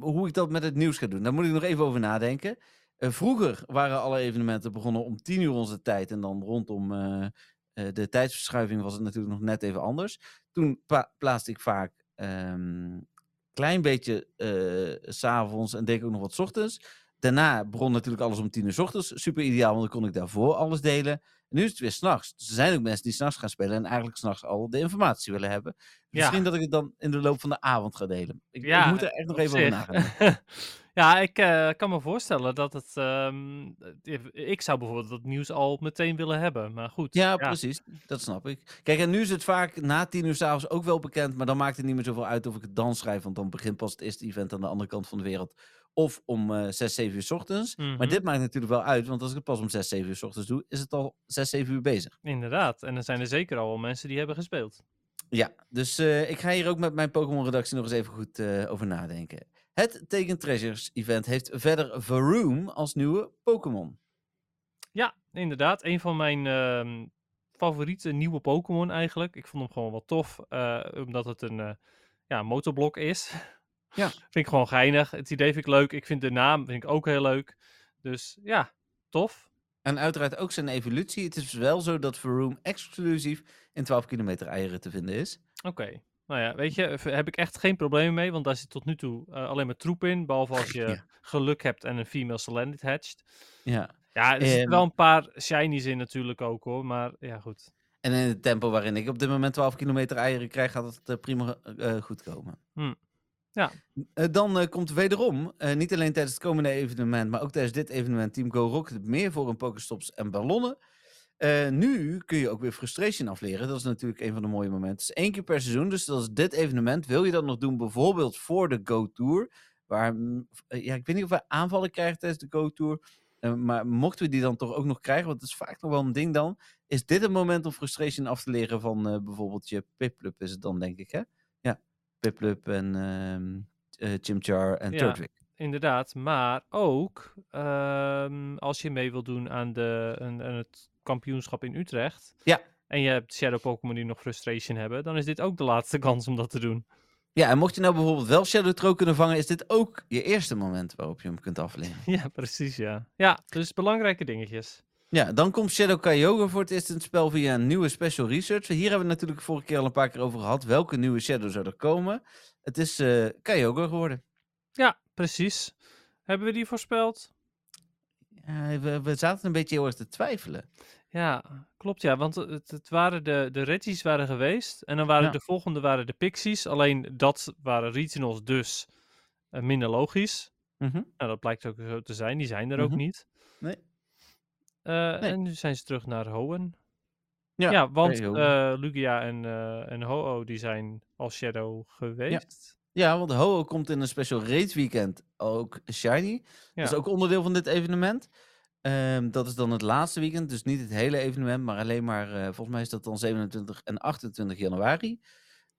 hoe ik dat met het nieuws ga doen. Daar moet ik nog even over nadenken. Eh, vroeger waren alle evenementen begonnen om 10 uur onze tijd. En dan rondom eh, eh, de tijdsverschuiving was het natuurlijk nog net even anders. Toen pla- plaatste ik vaak een klein beetje s s'avonds en deed ik ook nog wat 's ochtends. Daarna begon natuurlijk alles om 10 uur 's ochtends. Super ideaal, want dan kon ik daarvoor alles delen. En nu is het weer s'nachts. Dus er zijn ook mensen die s'nachts gaan spelen en eigenlijk s'nachts al de informatie willen hebben. Misschien dat ik het dan in de loop van de avond ga delen. Ik, ik moet er echt nog even over nadenken. <laughs> ja, ik eh, kan me voorstellen dat het... ehm, eh, ik zou bijvoorbeeld dat nieuws al meteen willen hebben, maar goed. Ja, precies. Dat snap ik. Kijk, en nu is het vaak na tien uur s'avonds ook wel bekend. Maar dan maakt het niet meer zoveel uit of ik het dan schrijf. Want dan begint pas het eerste event aan de andere kant van de wereld. Of om eh 6, 7 uur 's ochtends. Maar Mhm. dit maakt natuurlijk wel uit. Want als ik het pas om 6, 7 uur 's ochtends doe, is het al 6, 7 uur bezig. Inderdaad. En er zijn er zeker al wel mensen die hebben gespeeld. Ja, dus eh, ik ga hier ook met mijn Pokémon-redactie nog eens even goed eh, over nadenken. Het Taken Treasures event heeft verder Varoom als nieuwe Pokémon. Ja, inderdaad. Een van mijn ehm, favoriete nieuwe Pokémon eigenlijk. Ik vond hem gewoon wel tof, eh, omdat het een eh, ja, motorblok is. <laughs> Ja. vind ik gewoon geinig. Het idee vind ik leuk. Ik vind de naam vind ik ook heel leuk. Dus ja, tof. En uiteraard ook zijn evolutie. Het is wel zo dat Varoom exclusief in 12 kilometer eieren te vinden is. Oké. Nou ja, weet je, heb ik echt geen problemen mee, want daar zit tot nu toe eh, alleen maar troep in, behalve als <laughs> je Ja. geluk hebt en een female Salandit hatcht. Ja. Ja, er zitten Ehm. wel een paar shinies in natuurlijk ook hoor, maar ja goed. En in het tempo waarin ik op dit moment 12 kilometer eieren krijg, gaat het eh, prima eh, goed komen. Hm. Ja. Dan komt wederom, niet alleen tijdens het komende evenement, maar ook tijdens dit evenement, Team Go Rocket meer voor een Pokestops en ballonnen. Eh, nu kun je ook weer Frustration afleren. Dat is natuurlijk een van de mooie momenten. Het is één keer per seizoen, dus dat is dit evenement. Wil je dat nog doen, bijvoorbeeld voor de Go Tour, waar, eh, ja, ik weet niet of wij aanvallen krijgen tijdens de Go Tour, eh, maar mochten we die dan toch ook nog krijgen, want het is vaak nog wel een ding dan, is dit een moment om Frustration af te leren van bijvoorbeeld je Piplup is het dan, denk ik, hè? Ja, Piplup en ehm eh, Chimchar en Ja. Turtwig. Inderdaad, maar ook ehm, als je mee wil doen aan, de, aan, aan het kampioenschap in Utrecht. Ja. En je hebt Shadow Pokémon die nog Frustration hebben. Dan is dit ook de laatste <laughs> kans om dat te doen. Ja, en mocht je nou bijvoorbeeld wel Shadow Tro kunnen vangen, is dit ook je eerste moment waarop je hem kunt afleveren. <laughs> Ja, precies, ja. Ja, dus belangrijke dingetjes. Ja, dan komt Shadow Kyogre voor het eerst in het spel via een nieuwe special research. Hier hebben we het natuurlijk vorige keer al een paar keer over gehad. Welke nieuwe Shadow zou er komen? Het is eh Kyogre geworden. Ja, precies. Hebben we die voorspeld? Ja, we, we zaten een beetje heel erg te twijfelen. Ja, klopt ja. Want het, het waren de, de Reggies waren geweest. En dan waren Ja. de volgende waren de Pixies. Alleen dat waren regionals dus eh, minder logisch. Mhm. Nou, dat blijkt ook zo te zijn. Die zijn er ook Mhm. niet. Nee. Eh, Nee. En nu zijn ze terug naar Hoenn. Ja, Ja, want eh, Lugia en, eh en Ho-Oh die zijn als Shadow geweest. Ja, want Ho-Oh komt in een special race weekend ook shiny. Dat is ook onderdeel van dit evenement. Ehm, dat is dan het laatste weekend, dus niet het hele evenement, maar alleen maar, eh, volgens mij is dat dan 27 en 28 januari.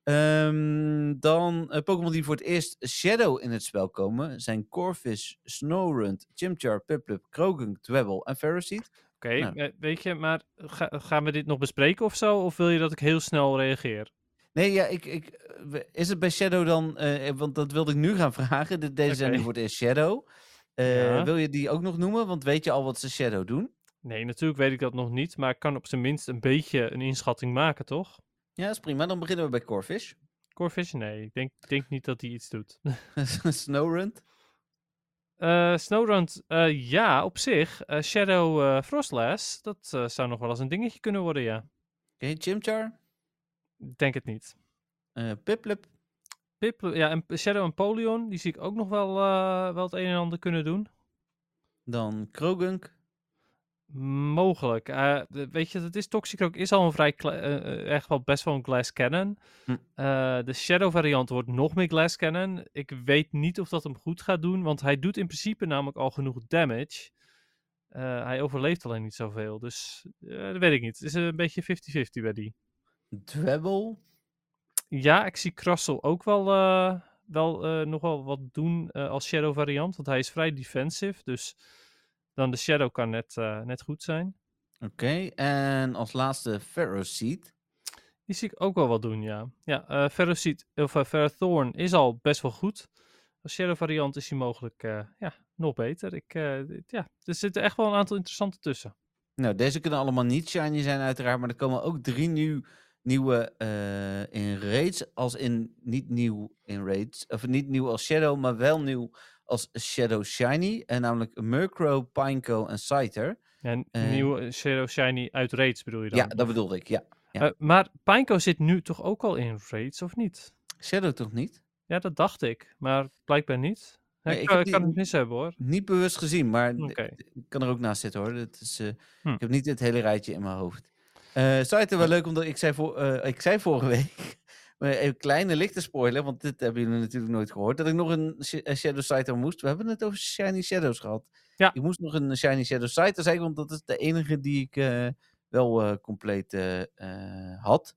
Ehm, dan eh, Pokémon die voor het eerst Shadow in het spel komen zijn Corfish, Snorunt, Chimchar, Piplup, Krogunk, Dwebble en Ferroseed. Oké, Nou. eh, weet je, maar ga- gaan we dit nog bespreken of zo? Of wil je dat ik heel snel reageer? Nee, ja, ik, ik, is het bij Shadow dan, eh, want dat wilde ik nu gaan <laughs> vragen. De- Deze Oké. voor het eerst Shadow. Eh, Ja. Wil je die ook nog noemen? Want weet je al wat ze Shadow doen? Nee, natuurlijk weet ik dat nog niet, maar ik kan op zijn minst een beetje een inschatting maken, toch? Ja, is prima. Dan beginnen we bij Corfish. Corfish? Nee, ik denk, denk niet dat hij iets doet. <laughs> <laughs> Snowrunt. Eh Snowrun, ja, op zich. Shadow Frostlass, dat zou nog wel eens een dingetje kunnen worden, ja. Oké, Chimchar. Ik Denk het niet. eh Piplup. Pip, ja, en Shadow en Polion, die zie ik ook nog wel, eh, wel het een en ander kunnen doen. Dan Krogunk. Mogelijk. De- weet je, het is Toxicroak is al een vrij echt wel best wel een glass cannon. Hm. De Shadow variant wordt nog meer glass cannon. Ik weet niet of dat hem goed gaat doen, want hij doet in principe namelijk al genoeg damage. Hij overleeft alleen niet zoveel, dus dat weet ik niet. Het is een beetje 50-50 bij die. Dwebble. Ja, ik zie Krassel ook wel, eh, wel eh, nog wel wat doen eh, als Shadow variant, want hij is vrij defensive, dus dan de Shadow kan net, net goed zijn. Oké, en als laatste Ferroseed. Die zie ik ook wel wat doen, ja. Ja, Ferroseed, of uh, Ferrothorn is al best wel goed. Als Shadow variant is hij mogelijk ja, nog beter. Ik, ja, er zitten echt wel een aantal interessante tussen. Nou, deze kunnen allemaal niet shiny zijn uiteraard, maar er komen ook drie nieuw, nieuwe eh, in raids. Als in, niet nieuw in raids, of niet nieuw als Shadow, maar wel nieuw als Shadow Shiny. En namelijk Murkrow, Pineco en Scyther. En Eh. nieuwe Shadow Shiny uit Raids bedoel je dan? Ja, dat bedoelde ik, ja. ja. Eh, maar Pineco zit nu toch ook al in Raids, of niet? Shadow toch niet? Ja, dat dacht ik, maar blijkbaar niet. Nee, ik kan, ik het mis hebben hoor. Niet bewust gezien, maar ik kan er ook naast zitten hoor. Dat is, eh, Hm. Ik heb niet het hele rijtje in mijn hoofd. Eh Scyther wel leuk, omdat ik zei, voor, eh, ik zei vorige week, <laughs> even een kleine lichte spoiler, want dit hebben jullie natuurlijk nooit gehoord, dat ik nog een, Sh- een Shadow Scyther moest. We hebben het over Shiny Shadows gehad. Ja. Ik moest nog een Shiny Shadow Scyther zeggen, want dat is de enige die ik eh, wel eh, compleet eh, eh, had.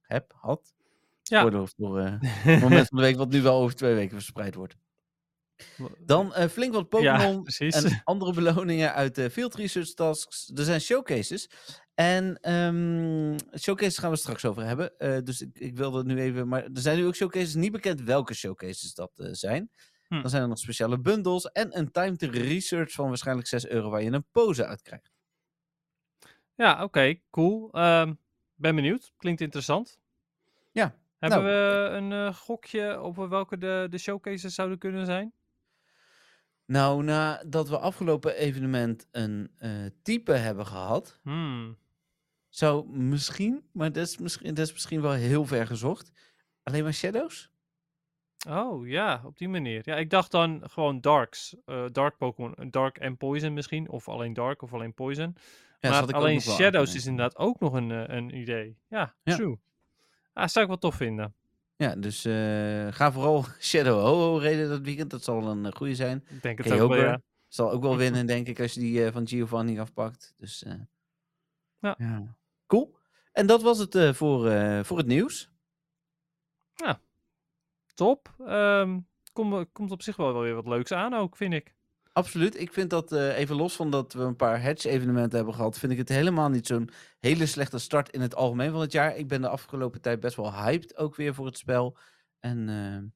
Heb, had. Ja. Voor eh, <laughs> het moment van de week, wat nu wel over twee weken verspreid wordt. Dan eh, flink wat Ja, Pokémon <laughs> precies. en andere beloningen uit de Field Research Tasks. Er zijn showcases. En ehm, showcases gaan we straks over hebben. Eh, dus ik, ik wilde het nu even... Maar er zijn nu ook showcases. Niet bekend welke showcases dat eh, zijn. Hm. Dan zijn er nog speciale bundles. En een time to research van waarschijnlijk 6 euro waar je een pose uit krijgt. Ja, oké, cool. Ehm, ben benieuwd. Klinkt interessant. Ja, Hebben nou, we een eh, gokje op welke de, de showcases zouden kunnen zijn? Nou, nadat we afgelopen evenement een type hebben gehad... Hmm. Zou misschien, maar dat is misschien, dat is misschien wel heel ver gezocht. Alleen maar shadows? Oh ja, op die manier. Ja, ik dacht dan gewoon Darks. eh, dark Pokémon. Dark en Poison misschien. Of alleen Dark of alleen Poison. Ja, maar alleen Shadows is inderdaad ook nog een, eh, een idee. Ja, Ja. true. Ah, zou ik wel tof vinden. Ja, dus eh, ga vooral <laughs> Shadow Ho-Oh reden dat weekend. Dat zal een goede zijn. Ik denk het ook wel, ja. Zal ook wel winnen, denk ik, als je die van Giovanni afpakt. Dus eh, Ja. Cool. En dat was het eh, voor, eh, voor het nieuws. Top. Ehm, kom, komt op zich wel weer wat leuks aan ook, vind ik. absoluut. Ik vind dat, even los van dat we een paar hedge-evenementen hebben gehad, vind ik het helemaal niet zo'n hele slechte start in het algemeen van het jaar. Ik ben de afgelopen tijd best wel hyped ook weer voor het spel. En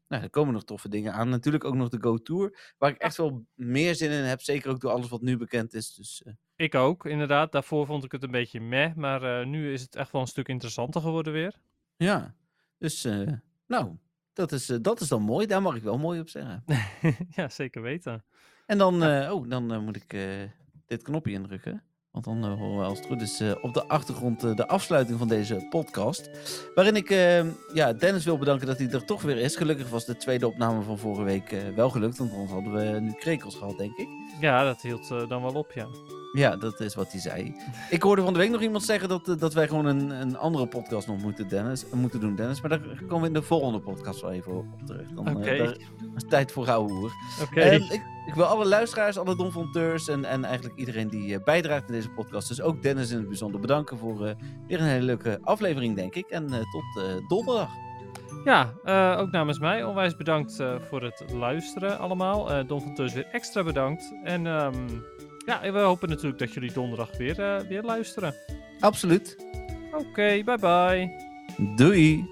nou, er komen nog toffe dingen aan. Natuurlijk ook nog de Go Tour, waar ik echt wel meer zin in heb. Zeker ook door alles wat nu bekend is. Dus Ik ook, inderdaad. Daarvoor vond ik het een beetje meh, maar eh, nu is het echt wel een stuk interessanter geworden weer. ja, dus eh, nou, dat is, eh, dat is dan mooi. Daar mag ik wel mooi op zeggen. <laughs> ja, zeker weten. En dan, oh, dan moet ik dit knopje indrukken. Want dan horen we als het goed is op de achtergrond de afsluiting van deze podcast. Waarin ik ja, Dennis wil bedanken dat hij er toch weer is. Gelukkig was de tweede opname van vorige week wel gelukt. Want anders hadden we nu krekels gehad, denk ik. Ja, dat hield dan wel op, ja. Ja, dat is wat hij zei. Ik hoorde van de week nog iemand zeggen dat, eh, dat wij gewoon een, een andere podcast nog moeten, Dennis, eh, moeten doen, Dennis. Maar daar komen we in de volgende podcast wel even op terug. Dan, eh, Oké. daar is tijd voor gauw hoer. En ik, ik wil alle luisteraars, alle donfonteurs en, en eigenlijk iedereen die bijdraagt in deze podcast, dus ook Dennis in het bijzonder bedanken voor weer een hele leuke aflevering, denk ik. En tot donderdag. Ja, ook namens mij onwijs bedankt voor het luisteren allemaal. Eh Don van Teus weer extra bedankt. En ehm, ja, we hopen natuurlijk dat jullie donderdag weer, eh, weer luisteren. Absoluut. Oké, bye bye. Doei.